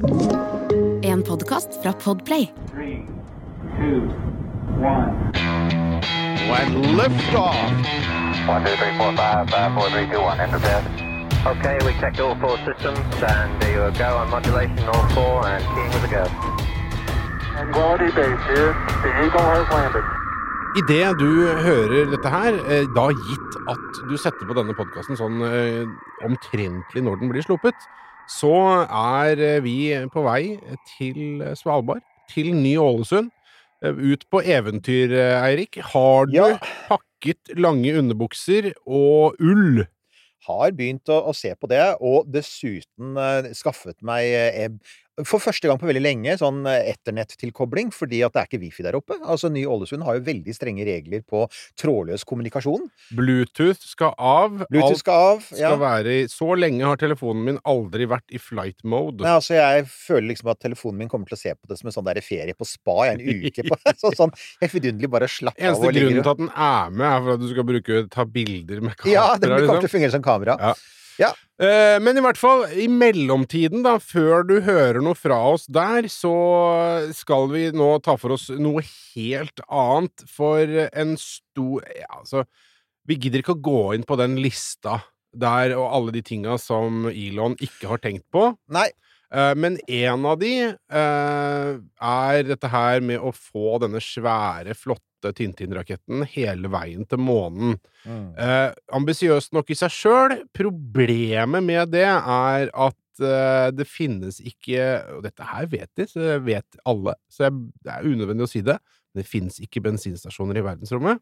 En podkast fra Podplay. Three, two, one. When lift off. One, two, three, four, five, five, four, three, two, one. Enter bed. Okay, we checked all four systems, and there you go on modulation, all four, and keying with a go. Quality base here. The Eagle has landed. Idet du hører dette her, eh, da gitt at du setter på denne podkasten sånn eh, omtrentlig når den blir sluppet, så er eh, vi på vei til Svalbard, til Ny-Ålesund. Eh, Ut på eventyr, eh, Eirik. Har du Ja. pakket lange underbukser og ull? Har begynt å, å se på det, og dessuten uh, skaffet meg eh, for første gang på veldig lenge sånn eh, etternettilkobling, fordi at det er ikke wifi der oppe. Altså Ny-Ålesund har jo veldig strenge regler på trådløs kommunikasjon. Bluetooth skal av. Bluetooth Alt skal av. skal Ja. være i Så lenge har telefonen min aldri vært i flight mode. Nei, altså Jeg føler liksom at telefonen min kommer til å se på det som en sånn der ferie på spa i en uke. På, så, sånn helt vidunderlig, bare slapp av. Eneste grunnen til at den er med, er for at du skal bruke, ta bilder med kamera. Ja, den kommer liksom. til å fungere som kamera. Ja. Eh, men i hvert fall, i mellomtiden, da, før du hører noe fra oss der, så skal vi nå ta for oss noe helt annet. For en stor Ja, altså Vi gidder ikke å gå inn på den lista der og alle de tinga som Elon ikke har tenkt på. Nei, Eh, Men en av de eh, er dette her med å få denne svære, flotte Tintin-raketten hele veien til månen. Mm. Eh, Ambisiøst nok i seg sjøl. Problemet med det er at eh, det finnes ikke Og dette her vet de, så det vet alle, så jeg, det er unødvendig å si det. Men det finnes ikke bensinstasjoner i verdensrommet.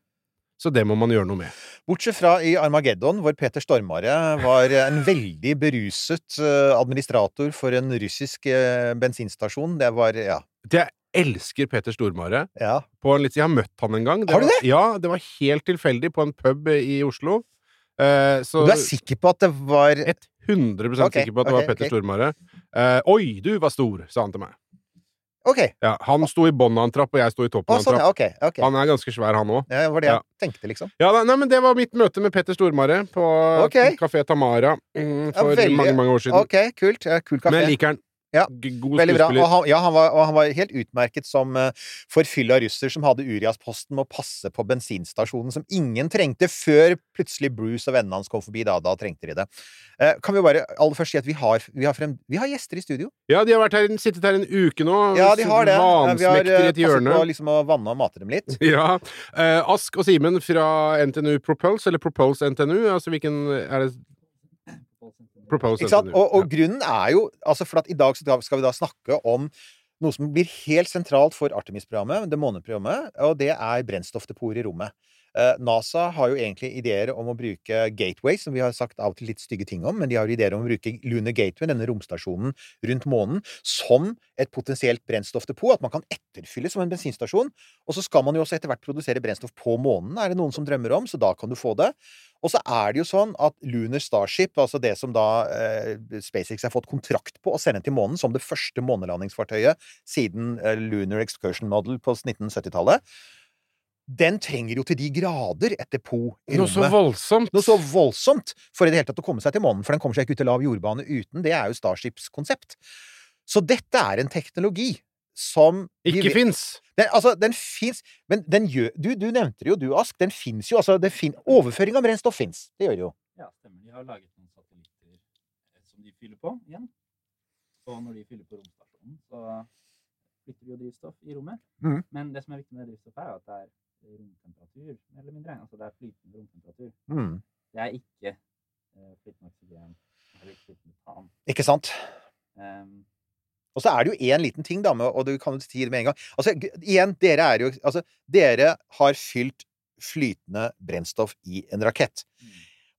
Så det må man gjøre noe med. Bortsett fra i Armageddon, hvor Peter Stormare var en veldig beruset eh, administrator for en russisk eh, bensinstasjon. Det var Ja. Jeg elsker Peter Stormare. ja. På en litt, jeg har møtt han en gang. Har du var, det? Ja, det var helt tilfeldig på en pub i Oslo. Uh, så Du er sikker på at det var 100 okay, sikker på at det okay, var Petter okay. Stormare. Uh, Oi, du var stor, sa han til meg. Ok. Ja, han sto i bånn av en trapp, og jeg sto i toppen av en sånn, ja. trapp. Ok. ok. Han er ganske svær, han òg. Ja, det var det jeg tenkte, liksom. Ja, nei, men det var mitt møte med Petter Stormare på. Kafé Tamara mm, for veldig- mange, mange år siden. Ok, kult. Ja, kafé. Men jeg liker han. Ja, God Veldig bra. Og han, ja, han, var, og han var helt utmerket som uh, forfylla russer som hadde Urias-posten med å passe på bensinstasjonen som ingen trengte, før plutselig Bruce og vennene hans kom forbi. Da, da trengte de det. Uh, kan vi bare aller først si at vi har, vi har, frem, vi har gjester i studio. Ja, de har vært her, sittet her en uke nå. Ja, de har det. Vi har uh, passet på liksom, å vanne og mate dem litt. Ja. Uh, Ask og Simen fra NTNU Propulse, eller Propulse NTNU, altså hvilken er det Sant? Og, og grunnen er jo altså For at i dag skal vi da snakke om noe som blir helt sentralt for Artemis-programmet, det måneprogrammet, og det er brennstoffdepoter i rommet. Eh, NASA har jo egentlig ideer om å bruke Gateway, som vi har sagt av og til litt stygge ting om, men de har ideer om å bruke Lunar Gateway, denne romstasjonen rundt månen, som et potensielt brennstoffdepot. At man kan etterfylle som en bensinstasjon. Og så skal man jo også etter hvert produsere brennstoff på månen, er det noen som drømmer om, så da kan du få det. Og så er det jo sånn at Lunar Starship, altså det som da eh, SpaceX har fått kontrakt på å sende til månen som det første månelandingsfartøyet siden eh, Lunar Excursion Model på 1970-tallet, den trenger jo til de grader et depot i Noe så voldsomt. Noe så voldsomt for i det hele tatt å komme seg til månen, for den kommer seg ikke ut til lav jordbane uten. Det er jo Starships konsept. Så dette er en teknologi som Ikke fins. den, altså, den fins Men den gjør du, du nevnte det jo, du, Ask. Den fins jo. Altså, det fin, overføring av brennstoff fins. Det gjør det jo. Ja, stemmer. De har laget noen satellitter eh, som de fyller på igjen. Og når de fyller på romstasjonen, så flytter de jo drivstoff i rommet. Mm. Men det som er viktig med drivstoff, er at det er romtemperatur, mer eller mindre. Altså det er flytende romtemperatur. Mm. Det er ikke eh, flytende oksygen eller flytende metan. Ikke sant? Um, Og så er det jo én liten ting, da, med, og du kan jo si det med en gang Altså, igjen, dere er jo Altså, dere har fylt flytende brennstoff i en rakett.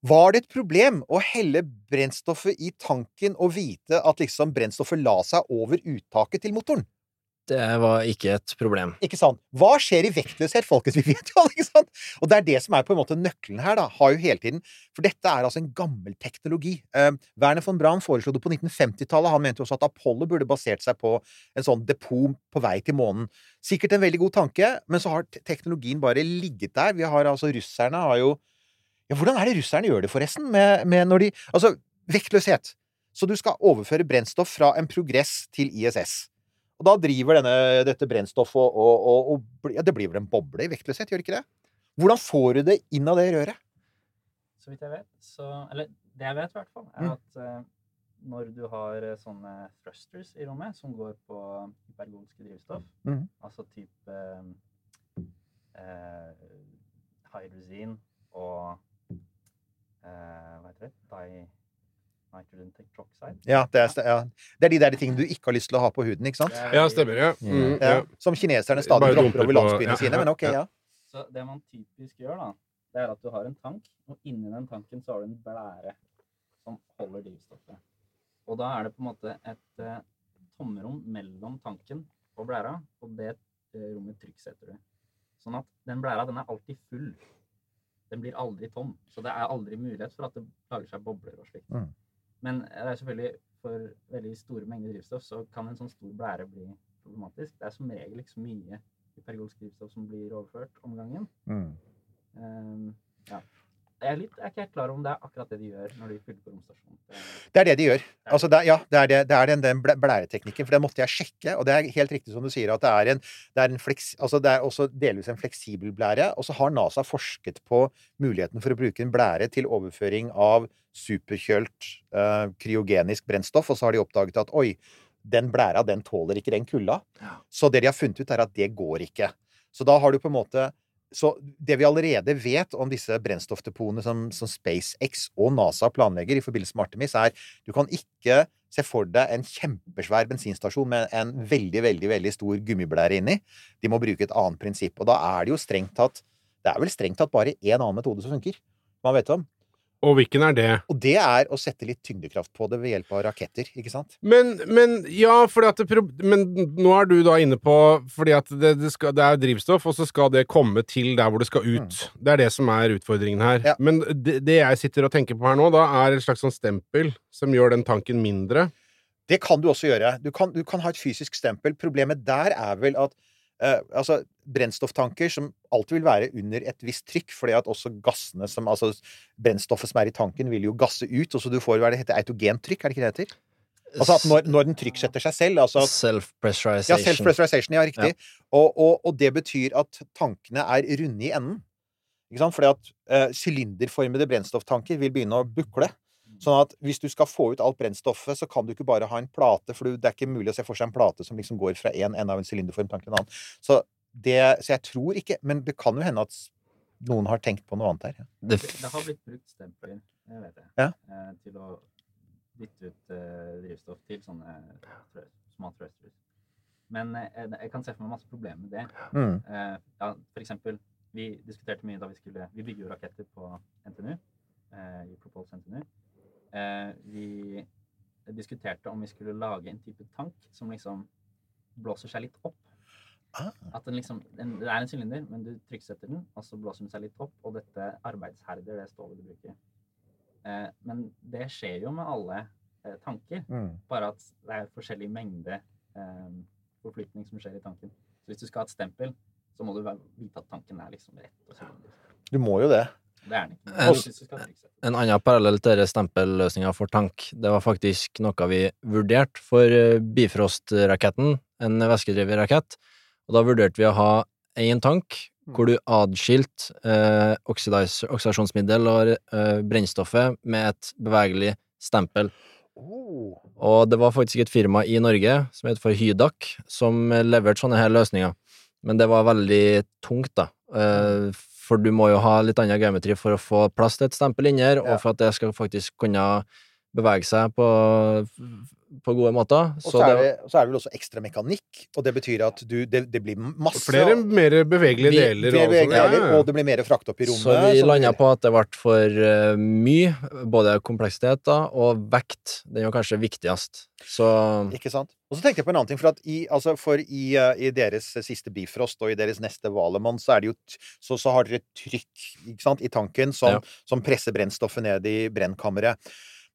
Var det et problem å helle brennstoffet i tanken og vite at liksom brennstoffet la seg over uttaket til motoren? Det var ikke et problem. Ikke sant? Hva skjer i vektløshet, folkens? Vi vet jo alle, ikke sant? Og det er det som er på en måte nøkkelen her, da. Har jo hele tiden For dette er altså en gammel teknologi. Eh, Werner von Braun foreslo det på 1950-tallet. Han mente også at Apollo burde basert seg på en sånn depot på vei til månen. Sikkert en veldig god tanke, men så har teknologien bare ligget der. Vi har altså Russerne har jo Ja, hvordan er det russerne gjør det, forresten? Med, med når de Altså, vektløshet. Så du skal overføre brennstoff fra en Progress til ISS. Og da driver denne, dette brennstoffet og, og, og, og ja, Det blir vel en boble i vektløshet, gjør det ikke det? Hvordan får du det inn av det røret? Så vidt jeg vet, så Eller det jeg vet, i hvert fall, er Mm. at eh, når du har eh, sånne thrusters i rommet som går på hypergolske drivstoff, mm. altså type eh, eh, hydrogen og eh, Hva heter det? Di nitrogen tetroxide. Ja det, er, ja, det er de der tingene du ikke har lyst til å ha på huden, ikke sant? Ja, stemmer. Ja. Mm, Ja, ja. som kineserne stadig dropper over på- landsbyene ja, sine. Men ok, ja. ja. Så det man typisk gjør, da, det er at du har en tank, og inni den tanken så har du en blære som holder drivstoffet. Og da er det på en måte et eh, tomrom mellom tanken og blæra, og det eh, rommet trykksetter du. Sånn at den blæra, den er alltid full. Den blir aldri tom. Så det er aldri mulighet for at det lager seg bobler og slikt. Mm. Men det er selvfølgelig for veldig store mengder drivstoff så kan en sånn stor blære bli problematisk. Det er som regel ikke så mye hypergolsk drivstoff som blir overført om gangen. Mm. Um, ja. Jeg er, litt, jeg er ikke helt klar om det er akkurat det de gjør når de fyller på romstasjonen. Det- er det de gjør. Altså, det, ja, det er, det, det er den, den blæreteknikken, for det måtte jeg sjekke. Og det er helt riktig som du sier, at det er, en, det er, en fleks, altså det er også delvis en fleksibel blære. Og så har NASA forsket på muligheten for å bruke en blære til overføring av superkjølt uh, kryogenisk brennstoff, og så har de oppdaget at oi, den blæra, den tåler ikke den kulda. Så det de har funnet ut, er at det går ikke. Så da har du på en måte så det vi allerede vet om disse brennstoffdepotene som, som SpaceX og NASA planlegger i forbindelse med Artemis, er du kan ikke se for deg en kjempesvær bensinstasjon med en veldig, veldig veldig stor gummiblære inni. De må bruke et annet prinsipp. Og da er det jo strengt tatt Det er vel strengt tatt bare én annen metode som funker. Man vet om. Og hvilken er det? Og det er å sette litt tyngdekraft på det ved hjelp av raketter, ikke sant? Men, men ja, fordi at det, Men nå er du da inne på Fordi at det, det, skal, det er drivstoff, og så skal det komme til der hvor det skal ut. Det er det som er utfordringen her. Mm. Ja. Men det, det jeg sitter og tenker på her nå, da er et slags sånn stempel som gjør den tanken mindre. Det kan du også gjøre. Du kan, du kan ha et fysisk stempel. Problemet der er vel at uh, altså, brennstofftanker som alltid vil være under et visst trykk, fordi at også gassene som Altså brennstoffet som er i tanken, vil jo gasse ut, og så du får hva det heter autogentrykk, er det ikke det heter? Altså at når, når den trykksetter seg selv, altså Self-pressurization. Ja, self-pressurization, ja, riktig. Og, og, og det betyr at tankene er runde i enden. Ikke sant? Fordi at sylinderformede brennstofftanker vil begynne å bukle. Sånn at hvis du skal få ut alt brennstoffet, så kan du ikke bare ha en plate, for det er ikke mulig å se for seg en plate som liksom går fra én ende av en sylinderform tank til en annen. Så, det, så jeg tror ikke Men det kan jo hende at noen har tenkt på noe annet her. Ja. Det Det, har blitt brukt stempler, jeg vet det, Ja. eh, til å bytte ut eh, drivstoff til sånne små thrusters. Men eh, jeg kan se for meg masse problemer med det. Mm. Eh, ja, for eksempel, vi diskuterte mye da vi skulle Vi bygger jo raketter på NTNU, eh, i Propulse NTNU. Eh, vi diskuterte om vi skulle lage en type tank som liksom blåser seg litt opp. Ah. At den liksom, den, Det er en sylinder, men du trykksetter den, og så blåser den seg litt opp, og dette arbeidsherder det stålet du bruker. Eh, men det skjer jo med alle eh, tanker, Mm. bare at det er forskjellig mengde eh, forflytning som skjer i tanken. Så hvis du skal ha et stempel, så må du vite at tanken er liksom rett og. Du må jo det. Det er den ikke. En-. En annen parallell til denne stempelløsninga for tank, det var faktisk noe vi vurderte for eh, Bifrost-raketten, en væskedrevet rakett. Og da vurderte vi å ha én tank hvor du adskilt eh, oksidasjonsmiddel og eh, brennstoffet med et bevegelig stempel. Oh. Og det var faktisk et firma i Norge som heter for Hydak, som leverte sånne her løsninger. Men det var veldig tungt, da. Eh, For du må jo ha litt annen geometri for å få plass til et stempel inni her, og for at det skal faktisk kunne bevege seg på, på gode måter. Og Så så er, det, det, så er det vel også ekstra mekanikk, og det betyr at du, det, det blir masse Flere mer bevegelige deler. Flere og sånn. deler, Ja, ja. og det blir mer frakt opp i rommet. så vi som landa på at det ble for eh, mye, både kompleksitet og vekt. Den var kanskje viktigst. Så Ikke sant? Og så tenkte jeg på en annen ting, for at i, altså for i, uh, i deres siste Bifrost og i deres neste Valemon, så er det jo t- så, så har dere trykk ikke sant, i tanken som, Ja. som presser brennstoffet ned i brennkammeret.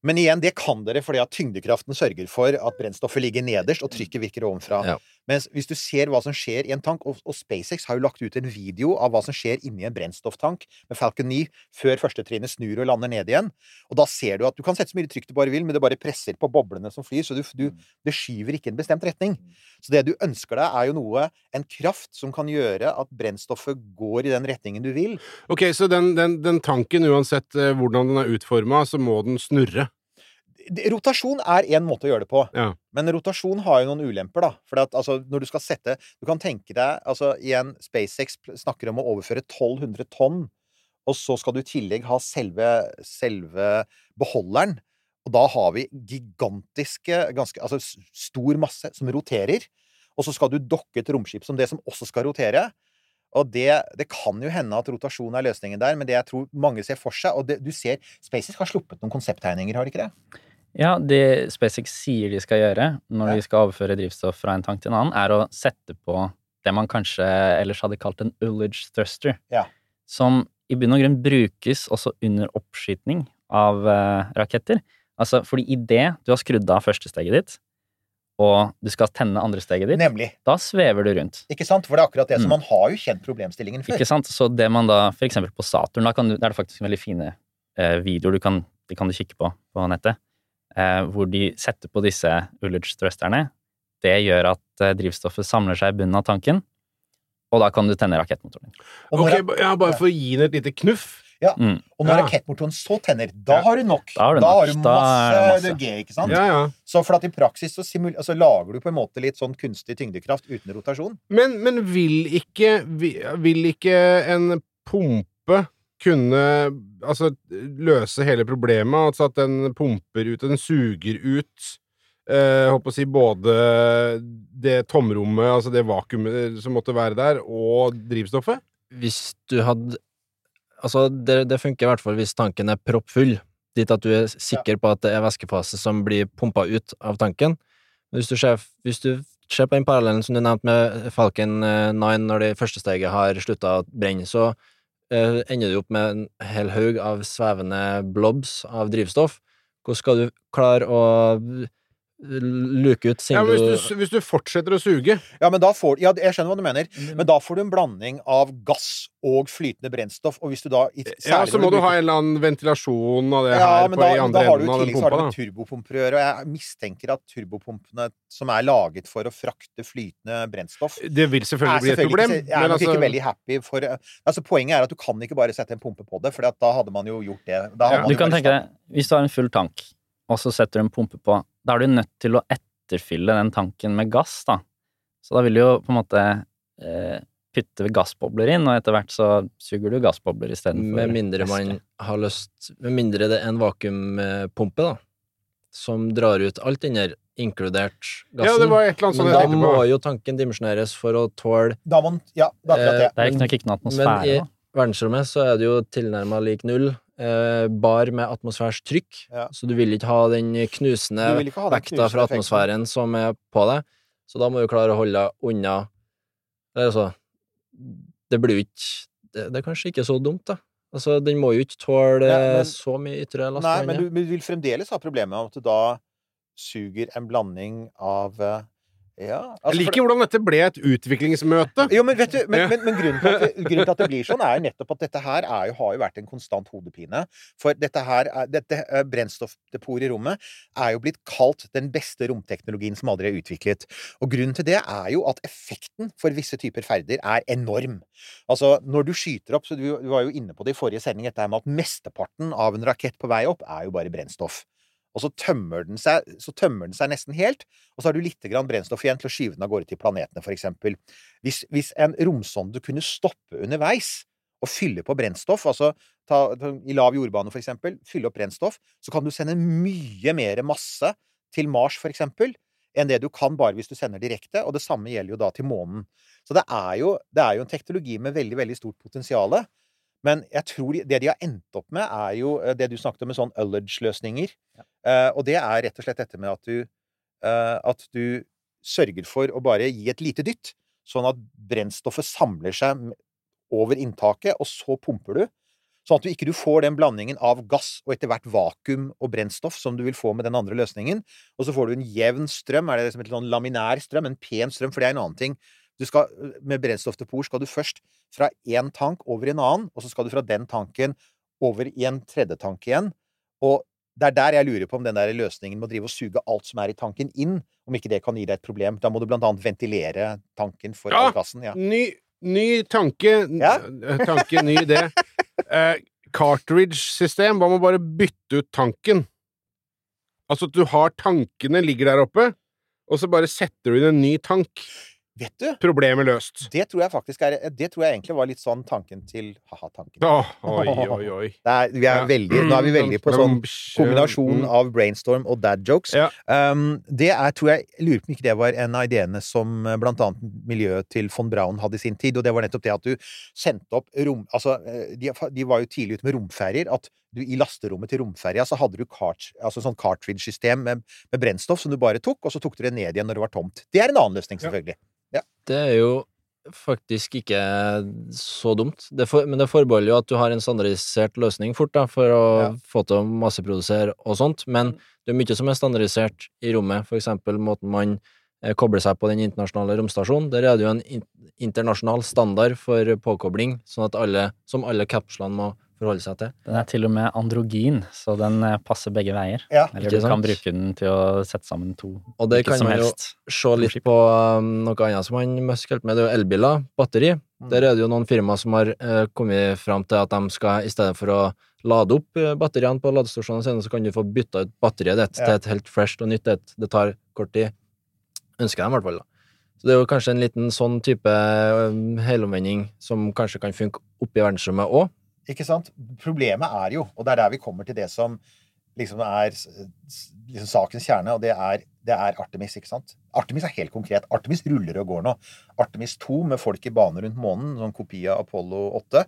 Men igjen, det kan dere fordi at tyngdekraften sørger for at brennstoffet ligger nederst, og trykket virker ovenfra. Ja. Mens hvis du ser hva som skjer i en tank, og, og SpaceX har jo lagt ut en video av hva som skjer inni en brennstofftank med Falcon 9 før første trinnet snur og lander ned igjen, og da ser du at du kan sette så mye trykk du bare vil, men det bare presser på boblene som flyr, så du, du, det skyver ikke en bestemt retning. Så det du ønsker deg, er jo noe, en kraft som kan gjøre at brennstoffet går i den retningen du vil. Ok, så den, den, den tanken, uansett eh, hvordan den er utforma, så må den snurre. Rotasjon er én måte å gjøre det på. Ja. Men rotasjon har jo noen ulemper, da. For at, altså, når du skal sette Du kan tenke deg altså igjen, SpaceX snakker om å overføre 1200 tonn, og så skal du i tillegg ha selve, selve beholderen. Og da har vi gigantiske ganske, Altså stor masse som roterer. Og så skal du dokke et romskip som det som også skal rotere. Og det, det kan jo hende at rotasjon er løsningen der, men det jeg tror mange ser for seg Og det, du ser SpaceX har sluppet noen konsepttegninger, har de ikke det? Ja, det SpaceX sier de skal gjøre når de skal overføre drivstoff fra en tank til en annen, er å sette på det man kanskje ellers hadde kalt en ullage thruster. Ja. Som i bunn og grunn brukes også under oppskyting av uh, raketter. Altså, fordi idet du har skrudd av første steget ditt, og du skal tenne andre steget ditt, Nemlig. da svever du rundt. Ikke sant? For det er akkurat det. Så Mm. man har jo kjent problemstillingen før. Ikke sant? Så det man da, for eksempel på Saturn, da kan du, der er det faktisk veldig fine uh, videoer du kan, det kan du kikke på på nettet, hvor de setter på disse ullage thrusterne. Det gjør at eh, drivstoffet samler seg i bunnen av tanken, og da kan du tenne rakettmotoren. Ok, ja, bare for å gi den et lite knuff. Mm. og når Ja. rakettmotoren så tenner, da har du nok. Da har du da har du Da er masse, det masse. G, ikke sant? Ja, ja. Så for at i praksis så, simul altså, lager du på en måte litt sånn kunstig tyngdekraft uten rotasjon. Men, men vil ikke Vil ikke en pumpe kunne altså løse hele problemet? Altså at den pumper ut, den suger ut eh, håper å si både det tomrommet, altså det vakuumet som måtte være der, og drivstoffet? Hvis du hadde Altså, det, det funker i hvert fall hvis tanken er proppfull, dit at du er sikker på at det er væskefase som blir pumpa ut av tanken. Men Hvis du ser, hvis du ser på den parallellen som du nevnte med Falcon 9, når det første steget har slutta å brenne, så eh, ender du opp med en hel haug av svevende blobs av drivstoff. Hvordan skal du klare å luke ut Ja, hvis, du, hvis du fortsetter å suge Ja, men da får Ja, jeg skjønner hva du mener. Men da får du en blanding av gass og flytende brennstoff, og hvis du da i- Ja, så må du bruker- ha en eller annen ventilasjon av det ja, her men på, da, i andre da har du enden av den pumpa. Da har du turbopumper å gjøre, og jeg mistenker at turbopumpene som er laget for å frakte flytende brennstoff Det vil selvfølgelig bli et problem. ikke, jeg er nok altså, ikke veldig happy for altså Poenget er at du kan ikke bare sette en pumpe på det, for da hadde man jo gjort det. Da hadde Ja. man Du kan tenke deg, hvis du har en full tank, og så setter du en pumpe på, da er du nødt til å etterfylle den tanken med gass, da. Så da vil du jo på en måte eh, putte gassbobler inn, og etter hvert så suger du gassbobler istedenfor Med mindre man har lyst Med mindre det er en vakuumpumpe, da, som drar ut alt den der, inkludert gassen. Ja, det var et eller annet Men sånt da må på. jo tanken dimensjoneres for å tåle Da må man Ja, det er akkurat det. Det er ikke nok ikke noe Men atmosfære, i da. verdensrommet så er det jo tilnærma lik null. Eh, bar med atmosfærs trykk, Ja. så du vil ikke ha den knusende ha den vekta fra atmosfæren effekten. som er på deg. Så da må du klare å holde deg unna Eller altså Det blir jo ikke det, det er kanskje ikke så dumt, da. Altså, den må jo ikke tåle Ja, men- så mye ytre last. Nei, men du, men du vil fremdeles ha problemet med at du da suger en blanding av eh, Ja. Jeg altså, for- liker hvordan dette ble et utviklingsmøte. Jo, men vet du, men, men, men grunnen, til at det, grunnen til at det blir sånn, er jo nettopp at dette her er jo, har jo vært en konstant hodepine. For dette her, er- dette eh, brennstoffdepotet i rommet er jo blitt kalt den beste romteknologien som aldri er utviklet. Og grunnen til det er jo at effekten for visse typer ferder er enorm. Altså, når du skyter opp, så du, du var jo inne på det i forrige sending, dette med at mesteparten av en rakett på vei opp er jo bare brennstoff. Og så tømmer seg, så tømmer den seg nesten helt, og så har du litt brennstoff igjen til å skyve den av gårde til planetene, eksempel. Hvis, hvis en romsonde kunne stoppe underveis og fylle på brennstoff, altså ta, i lav jordbane eksempel, fylle opp brennstoff, så kan du sende mye mer masse til Mars eksempel, enn det du kan bare hvis du sender direkte, og det samme gjelder jo da til månen. Så det er jo, det er jo en teknologi med veldig, veldig stort potensiale. Men jeg tror de- det de har endt opp med, er jo eh, det du snakket om med sånn Ullage-løsninger. Eh, og det er rett og slett dette med at du, eh, at du sørger for å bare gi et lite dytt, sånn at brennstoffet samler seg over inntaket, og så pumper du. Sånn at du ikke du får den blandingen av gass og etter hvert vakuum og brennstoff som du vil få med den andre løsningen. Og så får du en jevn strøm, er det liksom et sånn laminær strøm, en pen strøm, for det er en annen ting. Du skal, med brennstoffdepot skal du først fra én tank over i en annen, og så skal du fra den tanken over i en tredje tank igjen. Og det er der jeg lurer på om den der løsningen med å drive og suge alt som er i tanken, inn, om ikke det kan gi deg et problem. Da må du blant annet ventilere tanken for Ja. all gassen. Ja. Ny, ny tanke. Ja. Tanke, ny idé. Eh, Cartridge-system. Hva med bare bytte ut tanken? Altså at du har tankene ligger der oppe, og så bare setter du inn en ny tank. Vet du, Problemet løst. det tror jeg faktisk er Det tror jeg egentlig var litt sånn tanken til ha-ha-tanken. Åh, oi, oi, oi. Er, vi er Ja. veldig, nå er vi veldig på sånn kombinasjon Mm. av brainstorm og dad jokes. Ja. Um, det er, tror jeg, lurer på om ikke det var en av ideene som eh, blant annet miljøet til von Braun hadde i sin tid, og det var nettopp det at du sendte opp rom... Altså, eh, de, de var jo tidlig ute med romferjer, at du i lasterommet til romferja så hadde du kart, altså sånn cartridge-system med, med brennstoff som du bare tok, og så tok du det ned igjen når det var tomt. Det er en annen løsning, Ja. selvfølgelig. Det er jo faktisk ikke så dumt. Det for, men det forbeholder jo at du har en standardisert løsning fort, da, for å Ja. få til å masseprodusere og sånt. Men det er mye som er standardisert i rommet, for eksempel måten man koble seg på den internasjonale romstasjonen. Der er det jo en internasjonal standard for påkobling, sånn at alle, som alle kapslene må forholde seg til. Den er til og med androgyn, så den eh, passer begge veier. Ja. Eller du du kan bruke den til å sette sammen to Og det kan man jo se litt på um, noe annet som han Musk holdt med, det er jo elbiler, batteri. Mm. Der er det jo noen firmaer som har eh, kommet fram til at de skal, i stedet for å lade opp eh, batteriene på ladestasjonene sine, så kan du få bytta ut batteriet ditt Ja. til et helt fresh og nytt et. Det tar kort tid. Ønsker jeg i hvert fall, da. Så det er jo kanskje en liten sånn type um, helomvending som kanskje kan funke oppe i verdensrommet òg. Ikke sant? Problemet er jo, og det er der vi kommer til det som liksom er liksom sakens kjerne, og det er, det er Artemis, ikke sant? Artemis er helt konkret. Artemis ruller og går nå. Artemis 2 med folk i bane rundt månen, sånn kopi av Apollo 8,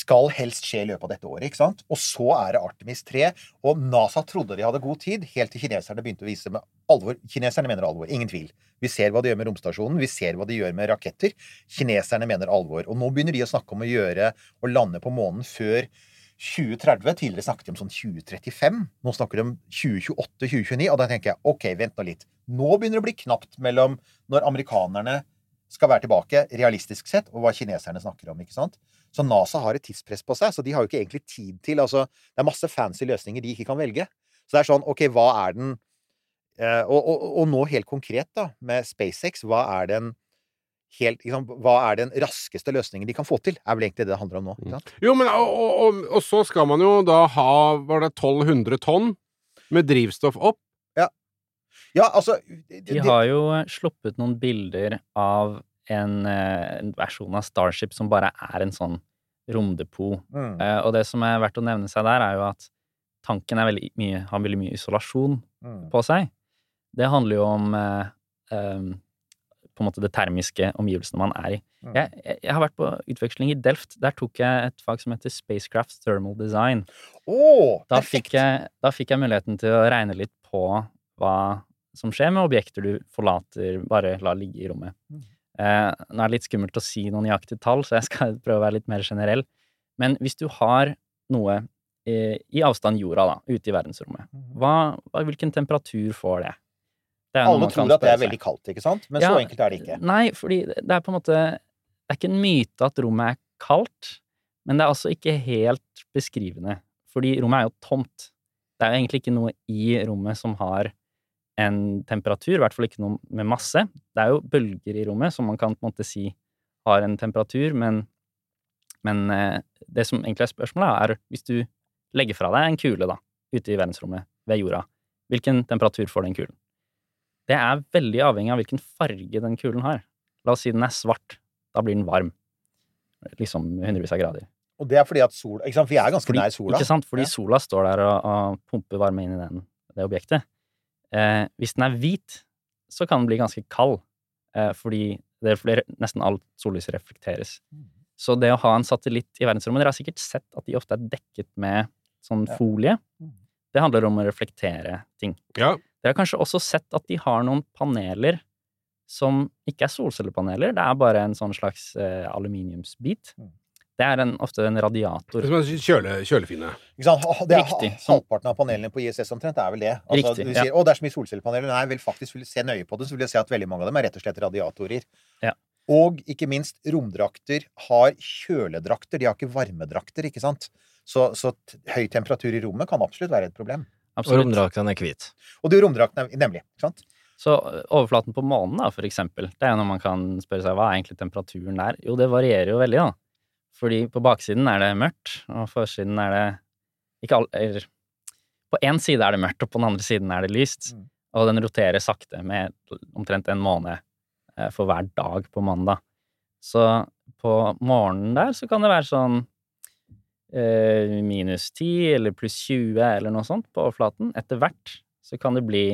skal helst skje i løpet av dette året, ikke sant? Og så er det Artemis 3, og NASA trodde de hadde god tid, helt til kineserne begynte å vise med alvor. Kineserne mener alvor, ingen tvil. Vi ser hva de gjør med romstasjonen, vi ser hva de gjør med raketter. Kineserne mener alvor. Og nå begynner de å snakke om å gjøre og lande på månen før 2030. Tidligere snakket de om sånn 2035. Nå snakker de om 2028-2029. Og da tenker jeg OK, vent nå litt. Nå begynner det å bli knapt mellom når amerikanerne skal være tilbake, realistisk sett, og hva kineserne snakker om. ikke sant? Så NASA har et tidspress på seg, så de har jo ikke egentlig tid til altså, Det er masse fancy løsninger de ikke kan velge. Så det er sånn OK, hva er den eh, og, og, og nå helt konkret, da, med SpaceX, hva er den helt, liksom, Hva er den raskeste løsningen de kan få til? Er vel egentlig det det handler om nå. ikke sant? Jo, men og, og, og, så skal man jo da ha Var det 1200 tonn med drivstoff opp? Ja, Ja, altså De de har jo eh, sluppet noen bilder av en, eh, en versjon av Starship som bare er en sånn romdepot. mm, Eh, Og det som er verdt å nevne seg der, er jo at tanken er veldig mye, har veldig mye isolasjon mm. på seg. Det handler jo om eh, em, på en måte det termiske omgivelsene man er i. Mm. Jeg, jeg, jeg har vært på utveksling i Delft. Der tok jeg et fag som heter Spacecraft Thermal Design. Oh, Da fikk, jeg, da fikk jeg muligheten til å regne litt på hva som skjer med objekter du forlater, bare lar ligge i rommet. Mm. Eh, nå er det litt skummelt å si noen nøyaktige tall, så jeg skal prøve å være litt mer generell. Men hvis du har noe eh, i avstand jorda, da, ute i verdensrommet, hva, hva, hvilken temperatur får det? Alle tror at det er veldig kaldt, ikke sant? Men Ja, så enkelt er det ikke. Nei, fordi det er på en måte Det er ikke en myte at rommet er kaldt, men det er altså ikke helt beskrivende. Fordi rommet er jo tomt. Det er jo egentlig ikke noe i rommet som har en temperatur, i hvert fall ikke noe med masse. Det er jo bølger i rommet som man kan på en måte si har en temperatur, men, men eh, det som egentlig er spørsmålet, er hvis du legger fra deg en kule da, ute i verdensrommet ved jorda, hvilken temperatur får den kulen? Det er veldig avhengig av hvilken farge den kulen har. La oss si den er svart. Da blir den varm. Liksom hundrevis av grader. Og det er fordi at sol Ikke sant? Vi er ganske Fordi, nær sola. Ikke sant? Fordi Ja. sola står der og, og pumper varme inn i den, det objektet. Eh, hvis den er hvit, så kan den bli ganske kald. Eh, fordi det er flere, nesten alt sollys reflekteres. Så det å ha en satellitt i verdensrommet Dere har sikkert sett at de ofte er dekket med sånn folie. Mm. Det handler om å reflektere ting. Ja. Dere har kanskje også sett at de har noen paneler som ikke er solcellepaneler, det er bare en sånn slags eh, aluminiumsbit. Mm. Det er en, ofte en radiator. Som en kjøle, kjølefine. Ikke sant? Det er, Riktig. Sånn. Halvparten av panelene på ISS omtrent er vel det. Altså, Riktig, du ja. sier, å, det er så mye solcellepaneler. Nei, vel, faktisk vil se nøye på det, så vil jeg se at veldig mange av dem er rett og slett radiatorer. Ja. Og ikke minst, romdrakter har kjøledrakter. De har ikke varmedrakter, ikke sant? Så, så høy temperatur i rommet kan absolutt være et problem. Og romdrakten er hvit. Og det er romdrakten er nemlig. ikke sant? Så overflaten på månen, da, for eksempel, det er når man kan spørre seg hva er egentlig temperaturen der? Jo, det varierer jo veldig, da. Fordi på baksiden er det mørkt, og forsiden er det ikke all, eller, På én side er det mørkt, og på den andre siden er det lyst. Mm. Og den roterer sakte med omtrent en måned eh, for hver dag på mandag. Så på morgenen der så kan det være sånn minus 10 eller pluss 20 eller noe sånt på overflaten. Etter hvert så kan det bli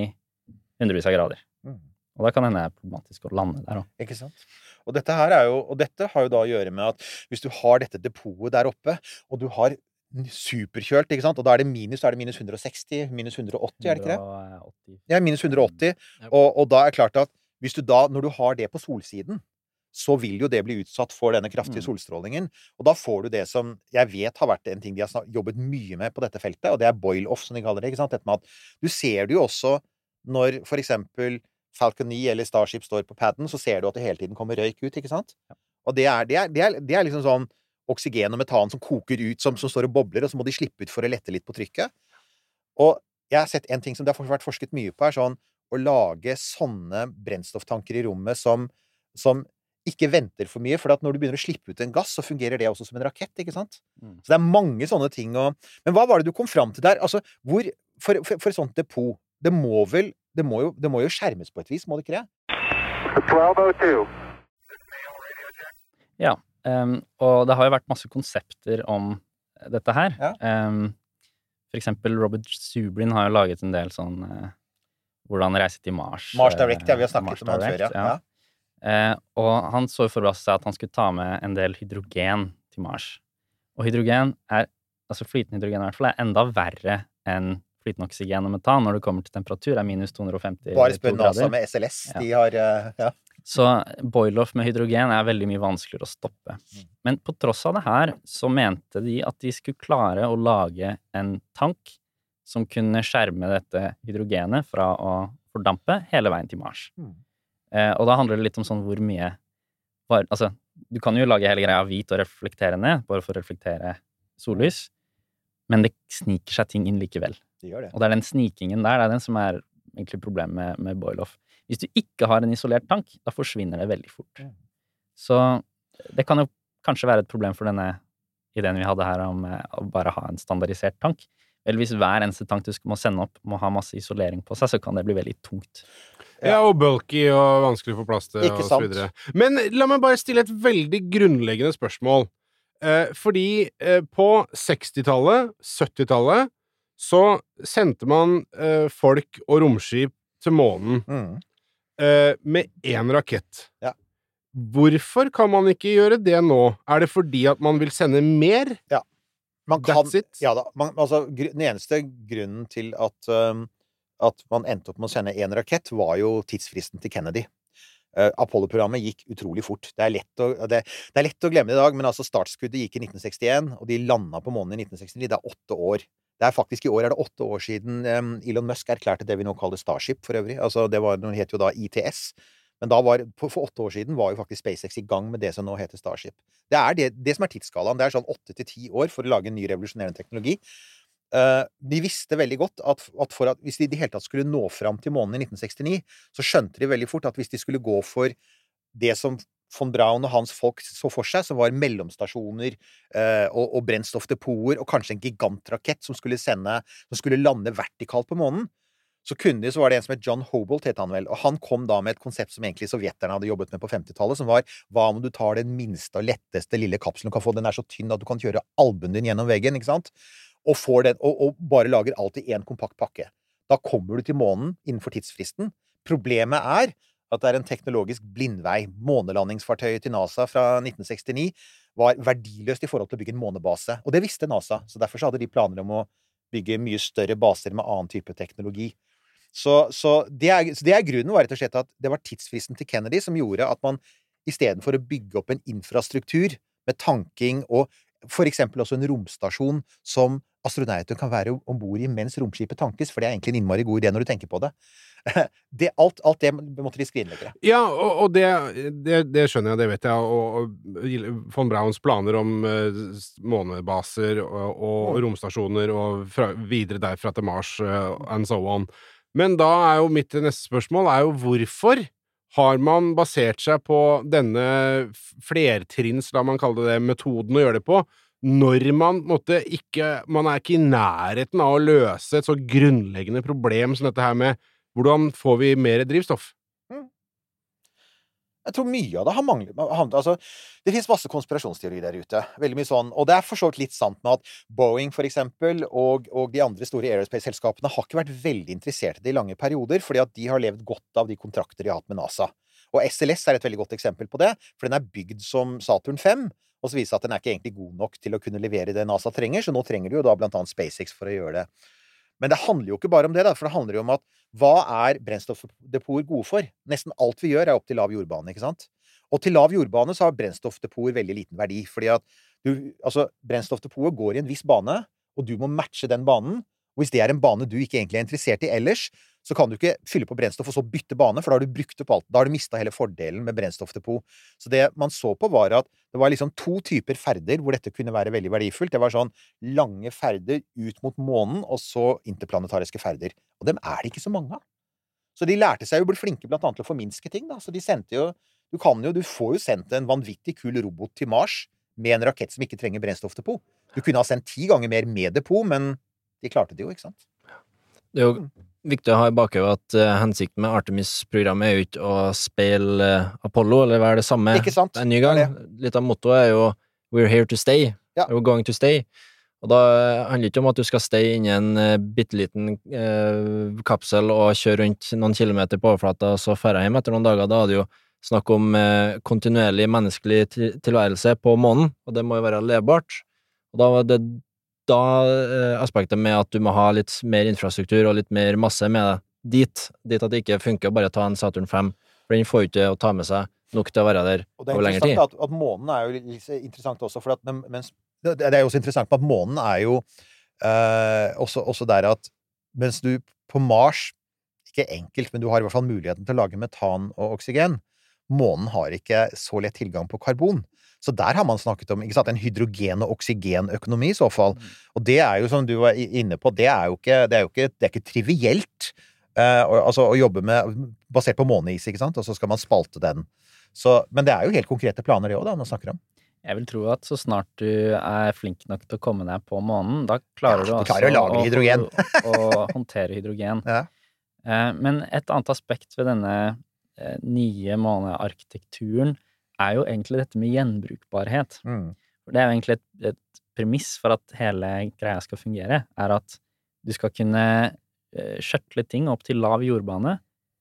hundrevis av grader. Mm. Og da kan det hende det er problematisk å lande der òg. Ikke sant? Og dette, her er jo, og dette har jo da å gjøre med at hvis du har dette depotet der oppe, og du har superkjølt, ikke sant, og da er det minus, da er det minus 160, minus 180, er det ikke det? Ja, minus 180. Ja. Og, og da er det klart at hvis du da, når du har det på solsiden, så vil jo det bli utsatt for denne kraftige Mm. solstrålingen. Og da får du det som jeg vet har vært en ting de har jobbet mye med på dette feltet, og det er boil-off, som de kaller det. ikke sant? Dette med at du ser det jo også når for eksempel Falcon 9 eller Starship står på paden, så ser du at det hele tiden kommer røyk ut, ikke sant? Og det er, det er, det er, det er liksom sånn oksygen og metan som koker ut, som, som står og bobler, og så må de slippe ut for å lette litt på trykket. Og jeg har sett en ting som det har vært forsket mye på, er sånn å lage sånne brennstofftanker i rommet som, som ikke venter for mye. For at når du begynner å slippe ut en gass, så fungerer det også som en rakett. ikke sant? Mm. Så det er mange sånne ting å Men hva var det du kom fram til der? Altså, hvor For, for, for et sånt depot Det må vel det må, jo, det må jo skjermes på et vis, må det ikke det? 1202. Ja. Um, og det har jo vært masse konsepter om dette her. Ja. Um, for eksempel Robert Subrin har jo laget en del sånn uh, Hvordan reise til Mars. Mars eh, Direct, ja. Vi har snakket Mars om han før, ja. ja. Eh, og han så for seg at han skulle ta med en del hydrogen til Mars. Og hydrogen er, altså flytende hydrogen i hvert fall, er enda verre enn flytende oksygen og metan når det kommer til temperatur, er minus 250 Bare spør NASA med SLS. Ja. De har eh, Ja. Så boil-off med hydrogen er veldig mye vanskeligere å stoppe. Mm. Men på tross av det her, så mente de at de skulle klare å lage en tank som kunne skjerme dette hydrogenet fra å fordampe hele veien til Mars. Mm. Eh, og da handler det litt om sånn hvor mye var, Altså, du kan jo lage hele greia hvit og reflekterende, bare for å reflektere sollys, men det sniker seg ting inn likevel. Det gjør det. Og det er den snikingen der, det er den som er egentlig problemet med, med boil-off. Hvis du ikke har en isolert tank, da forsvinner det veldig fort. Mm. Så det kan jo kanskje være et problem for denne ideen vi hadde her om eh, å bare ha en standardisert tank. Vel, hvis hver eneste tank du må sende opp, må ha masse isolering på seg, så kan det bli veldig tungt. Ja, og bulky og vanskelig å få plass til, Ikke sant. Men la meg bare stille et veldig grunnleggende spørsmål. Eh, fordi eh, på 60-tallet, 70-tallet, så sendte man eh, folk og romskip til månen Mm. eh, med én rakett. Ja. Hvorfor kan man ikke gjøre det nå? Er det fordi at man vil sende mer? Man kan, That's it? Ja da. Man, altså, den eneste grunnen til at, um, at man endte opp med å sende én rakett, var jo tidsfristen til Kennedy. Uh, Apollo-programmet gikk utrolig fort. Det er, å, det, det er lett å glemme det i dag, men altså startskuddet gikk i 1961, og de landa på månen i 1969. Det er åtte år. Det er faktisk I år er det åtte år siden um, Elon Musk erklærte det vi nå kaller Starship, for øvrig. Altså, det var, den het jo da ITS. Men var, for åtte år siden var jo faktisk SpaceX i gang med det som nå heter Starship. Det er det, det som er tidsskalaen. Det er sånn åtte til ti år for å lage en ny revolusjonerende teknologi. Eh, de visste veldig godt at, at at hvis de i det hele tatt skulle nå fram til månen i 1969, så skjønte de veldig fort at hvis de skulle gå for det som von Braun og hans folk så for seg, som var mellomstasjoner eh, og, og brennstoffdepoter og kanskje en gigantrakett som skulle sende Som skulle lande vertikalt på månen, så kunne de, så var det en som het John Hobolt, het han vel, og han kom da med et konsept som egentlig sovjeterne hadde jobbet med på 50-tallet, som var hva om du tar den minste og letteste lille kapselen du kan få, den er så tynn at du kan kjøre albuen din gjennom veggen, ikke sant, og, den, og, og bare lager alt i én kompakt pakke. Da kommer du til månen innenfor tidsfristen. Problemet er at det er en teknologisk blindvei. Månelandingsfartøyet til NASA fra 1969 var verdiløst i forhold til å bygge en månebase, og det visste NASA, så derfor så hadde de planer om å bygge mye større baser med annen type teknologi. Så, så, det er, så det er grunnen var rett og slett at det var tidsfristen til Kennedy som gjorde at man istedenfor å bygge opp en infrastruktur med tanking og for eksempel også en romstasjon som astronauten kan være om bord i mens romskipet tankes, for det er egentlig en innmari god idé når du tenker på det. det alt, alt det måtte de skrinlegge. Ja, og, og det, det, det skjønner jeg, det vet jeg. Og, og von Brauns planer om uh, månebaser og, og Mm. romstasjoner og fra, videre derfra til Mars uh, and so on. Men da er jo mitt neste spørsmål er jo hvorfor har man basert seg på denne flertrinns, la man kalle det, metoden å gjøre det på, når man måtte ikke Man er ikke i nærheten av å løse et så grunnleggende problem som dette her med hvordan får vi mer drivstoff? Jeg tror mye av det har manglet altså, Det finnes masse konspirasjonsteorier der ute. Veldig mye sånn, Og det er for så vidt litt sant med at Boeing for eksempel, og, og de andre store aerospace-selskapene har ikke vært veldig interessert i det i lange perioder, fordi at de har levd godt av de kontrakter de har hatt med NASA. Og SLS er et veldig godt eksempel på det, for den er bygd som Saturn 5. Og så viser at den er ikke egentlig god nok til å kunne levere det NASA trenger, så nå trenger du jo da blant annet SpaceX for å gjøre det. Men det handler jo ikke bare om det, da, for det handler jo om at hva er brennstoffdepoter gode for? Nesten alt vi gjør, er opp til lav jordbane, ikke sant? Og til lav jordbane så har brennstoffdepoter veldig liten verdi, fordi at du Altså, brennstoffdepotet går i en viss bane, og du må matche den banen. Og hvis det er en bane du ikke egentlig er interessert i ellers, så kan du ikke fylle på brennstoff og så bytte bane, for da har du brukt opp alt. Da har du mista hele fordelen med brennstoffdepot. Så det man så på, var at det var liksom to typer ferder hvor dette kunne være veldig verdifullt. Det var sånn lange ferder ut mot månen, og så interplanetariske ferder. Og dem er det ikke så mange av. Så de lærte seg jo å bli flinke blant annet til å forminske ting, da. Så de sendte jo Du kan jo Du får jo sendt en vanvittig kul robot til Mars med en rakett som ikke trenger brennstoffdepot. Du kunne ha sendt ti ganger mer med depot, men de klarte det jo, ikke sant? Det er jo viktig å ha i bakhodet at uh, hensikten med Artemis-programmet er jo ikke å speile uh, Apollo, eller være det samme Ikke sant? en ny gang. Litt av mottoet er jo We're here to stay. Ja. We're going to stay. Og da eh, handler det ikke om at du skal stay inni en uh, bitte liten eh, kapsel og kjøre rundt noen kilometer på overflata og så dra hjem etter noen dager. Da er det jo snakk om eh, kontinuerlig menneskelig tilværelse på månen, og det må jo være levbart. Og da var det da eh, aspektet med at du må ha litt mer infrastruktur og litt mer masse med deg dit, dit at det ikke funker å bare ta en Saturn 5, for den får jo ikke å ta med seg nok til å være der er over lengre tid. at, at månen er jo litt interessant også, for at men, mens, det det er jo også interessant på at månen er jo eh, også, også der at mens du på Mars Ikke enkelt, men du har i hvert fall muligheten til å lage metan og oksygen. Månen har ikke så lett tilgang på karbon. Så der har man snakket om sant, en hydrogen- og oksygenøkonomi i så fall. Og det er jo, som du var inne på, det er jo ikke, det er jo ikke, det er ikke trivielt. Uh, å- altså å jobbe med basert på måneis, ikke sant, og så skal man spalte den. Så, men det er jo helt konkrete planer, det òg, da, man snakker om. Jeg vil tro at så snart du er flink nok til å komme deg på månen, da klarer Ja, du du klarer å lagre hydrogen. å, å håndtere hydrogen. Ja. Eh, Men et annet aspekt ved denne eh, nye månearkitekturen er jo egentlig dette med gjenbrukbarhet. Mm. Det er jo egentlig et, et premiss for at hele greia skal fungere, er at du skal kunne eh, skjøtle ting opp til lav jordbane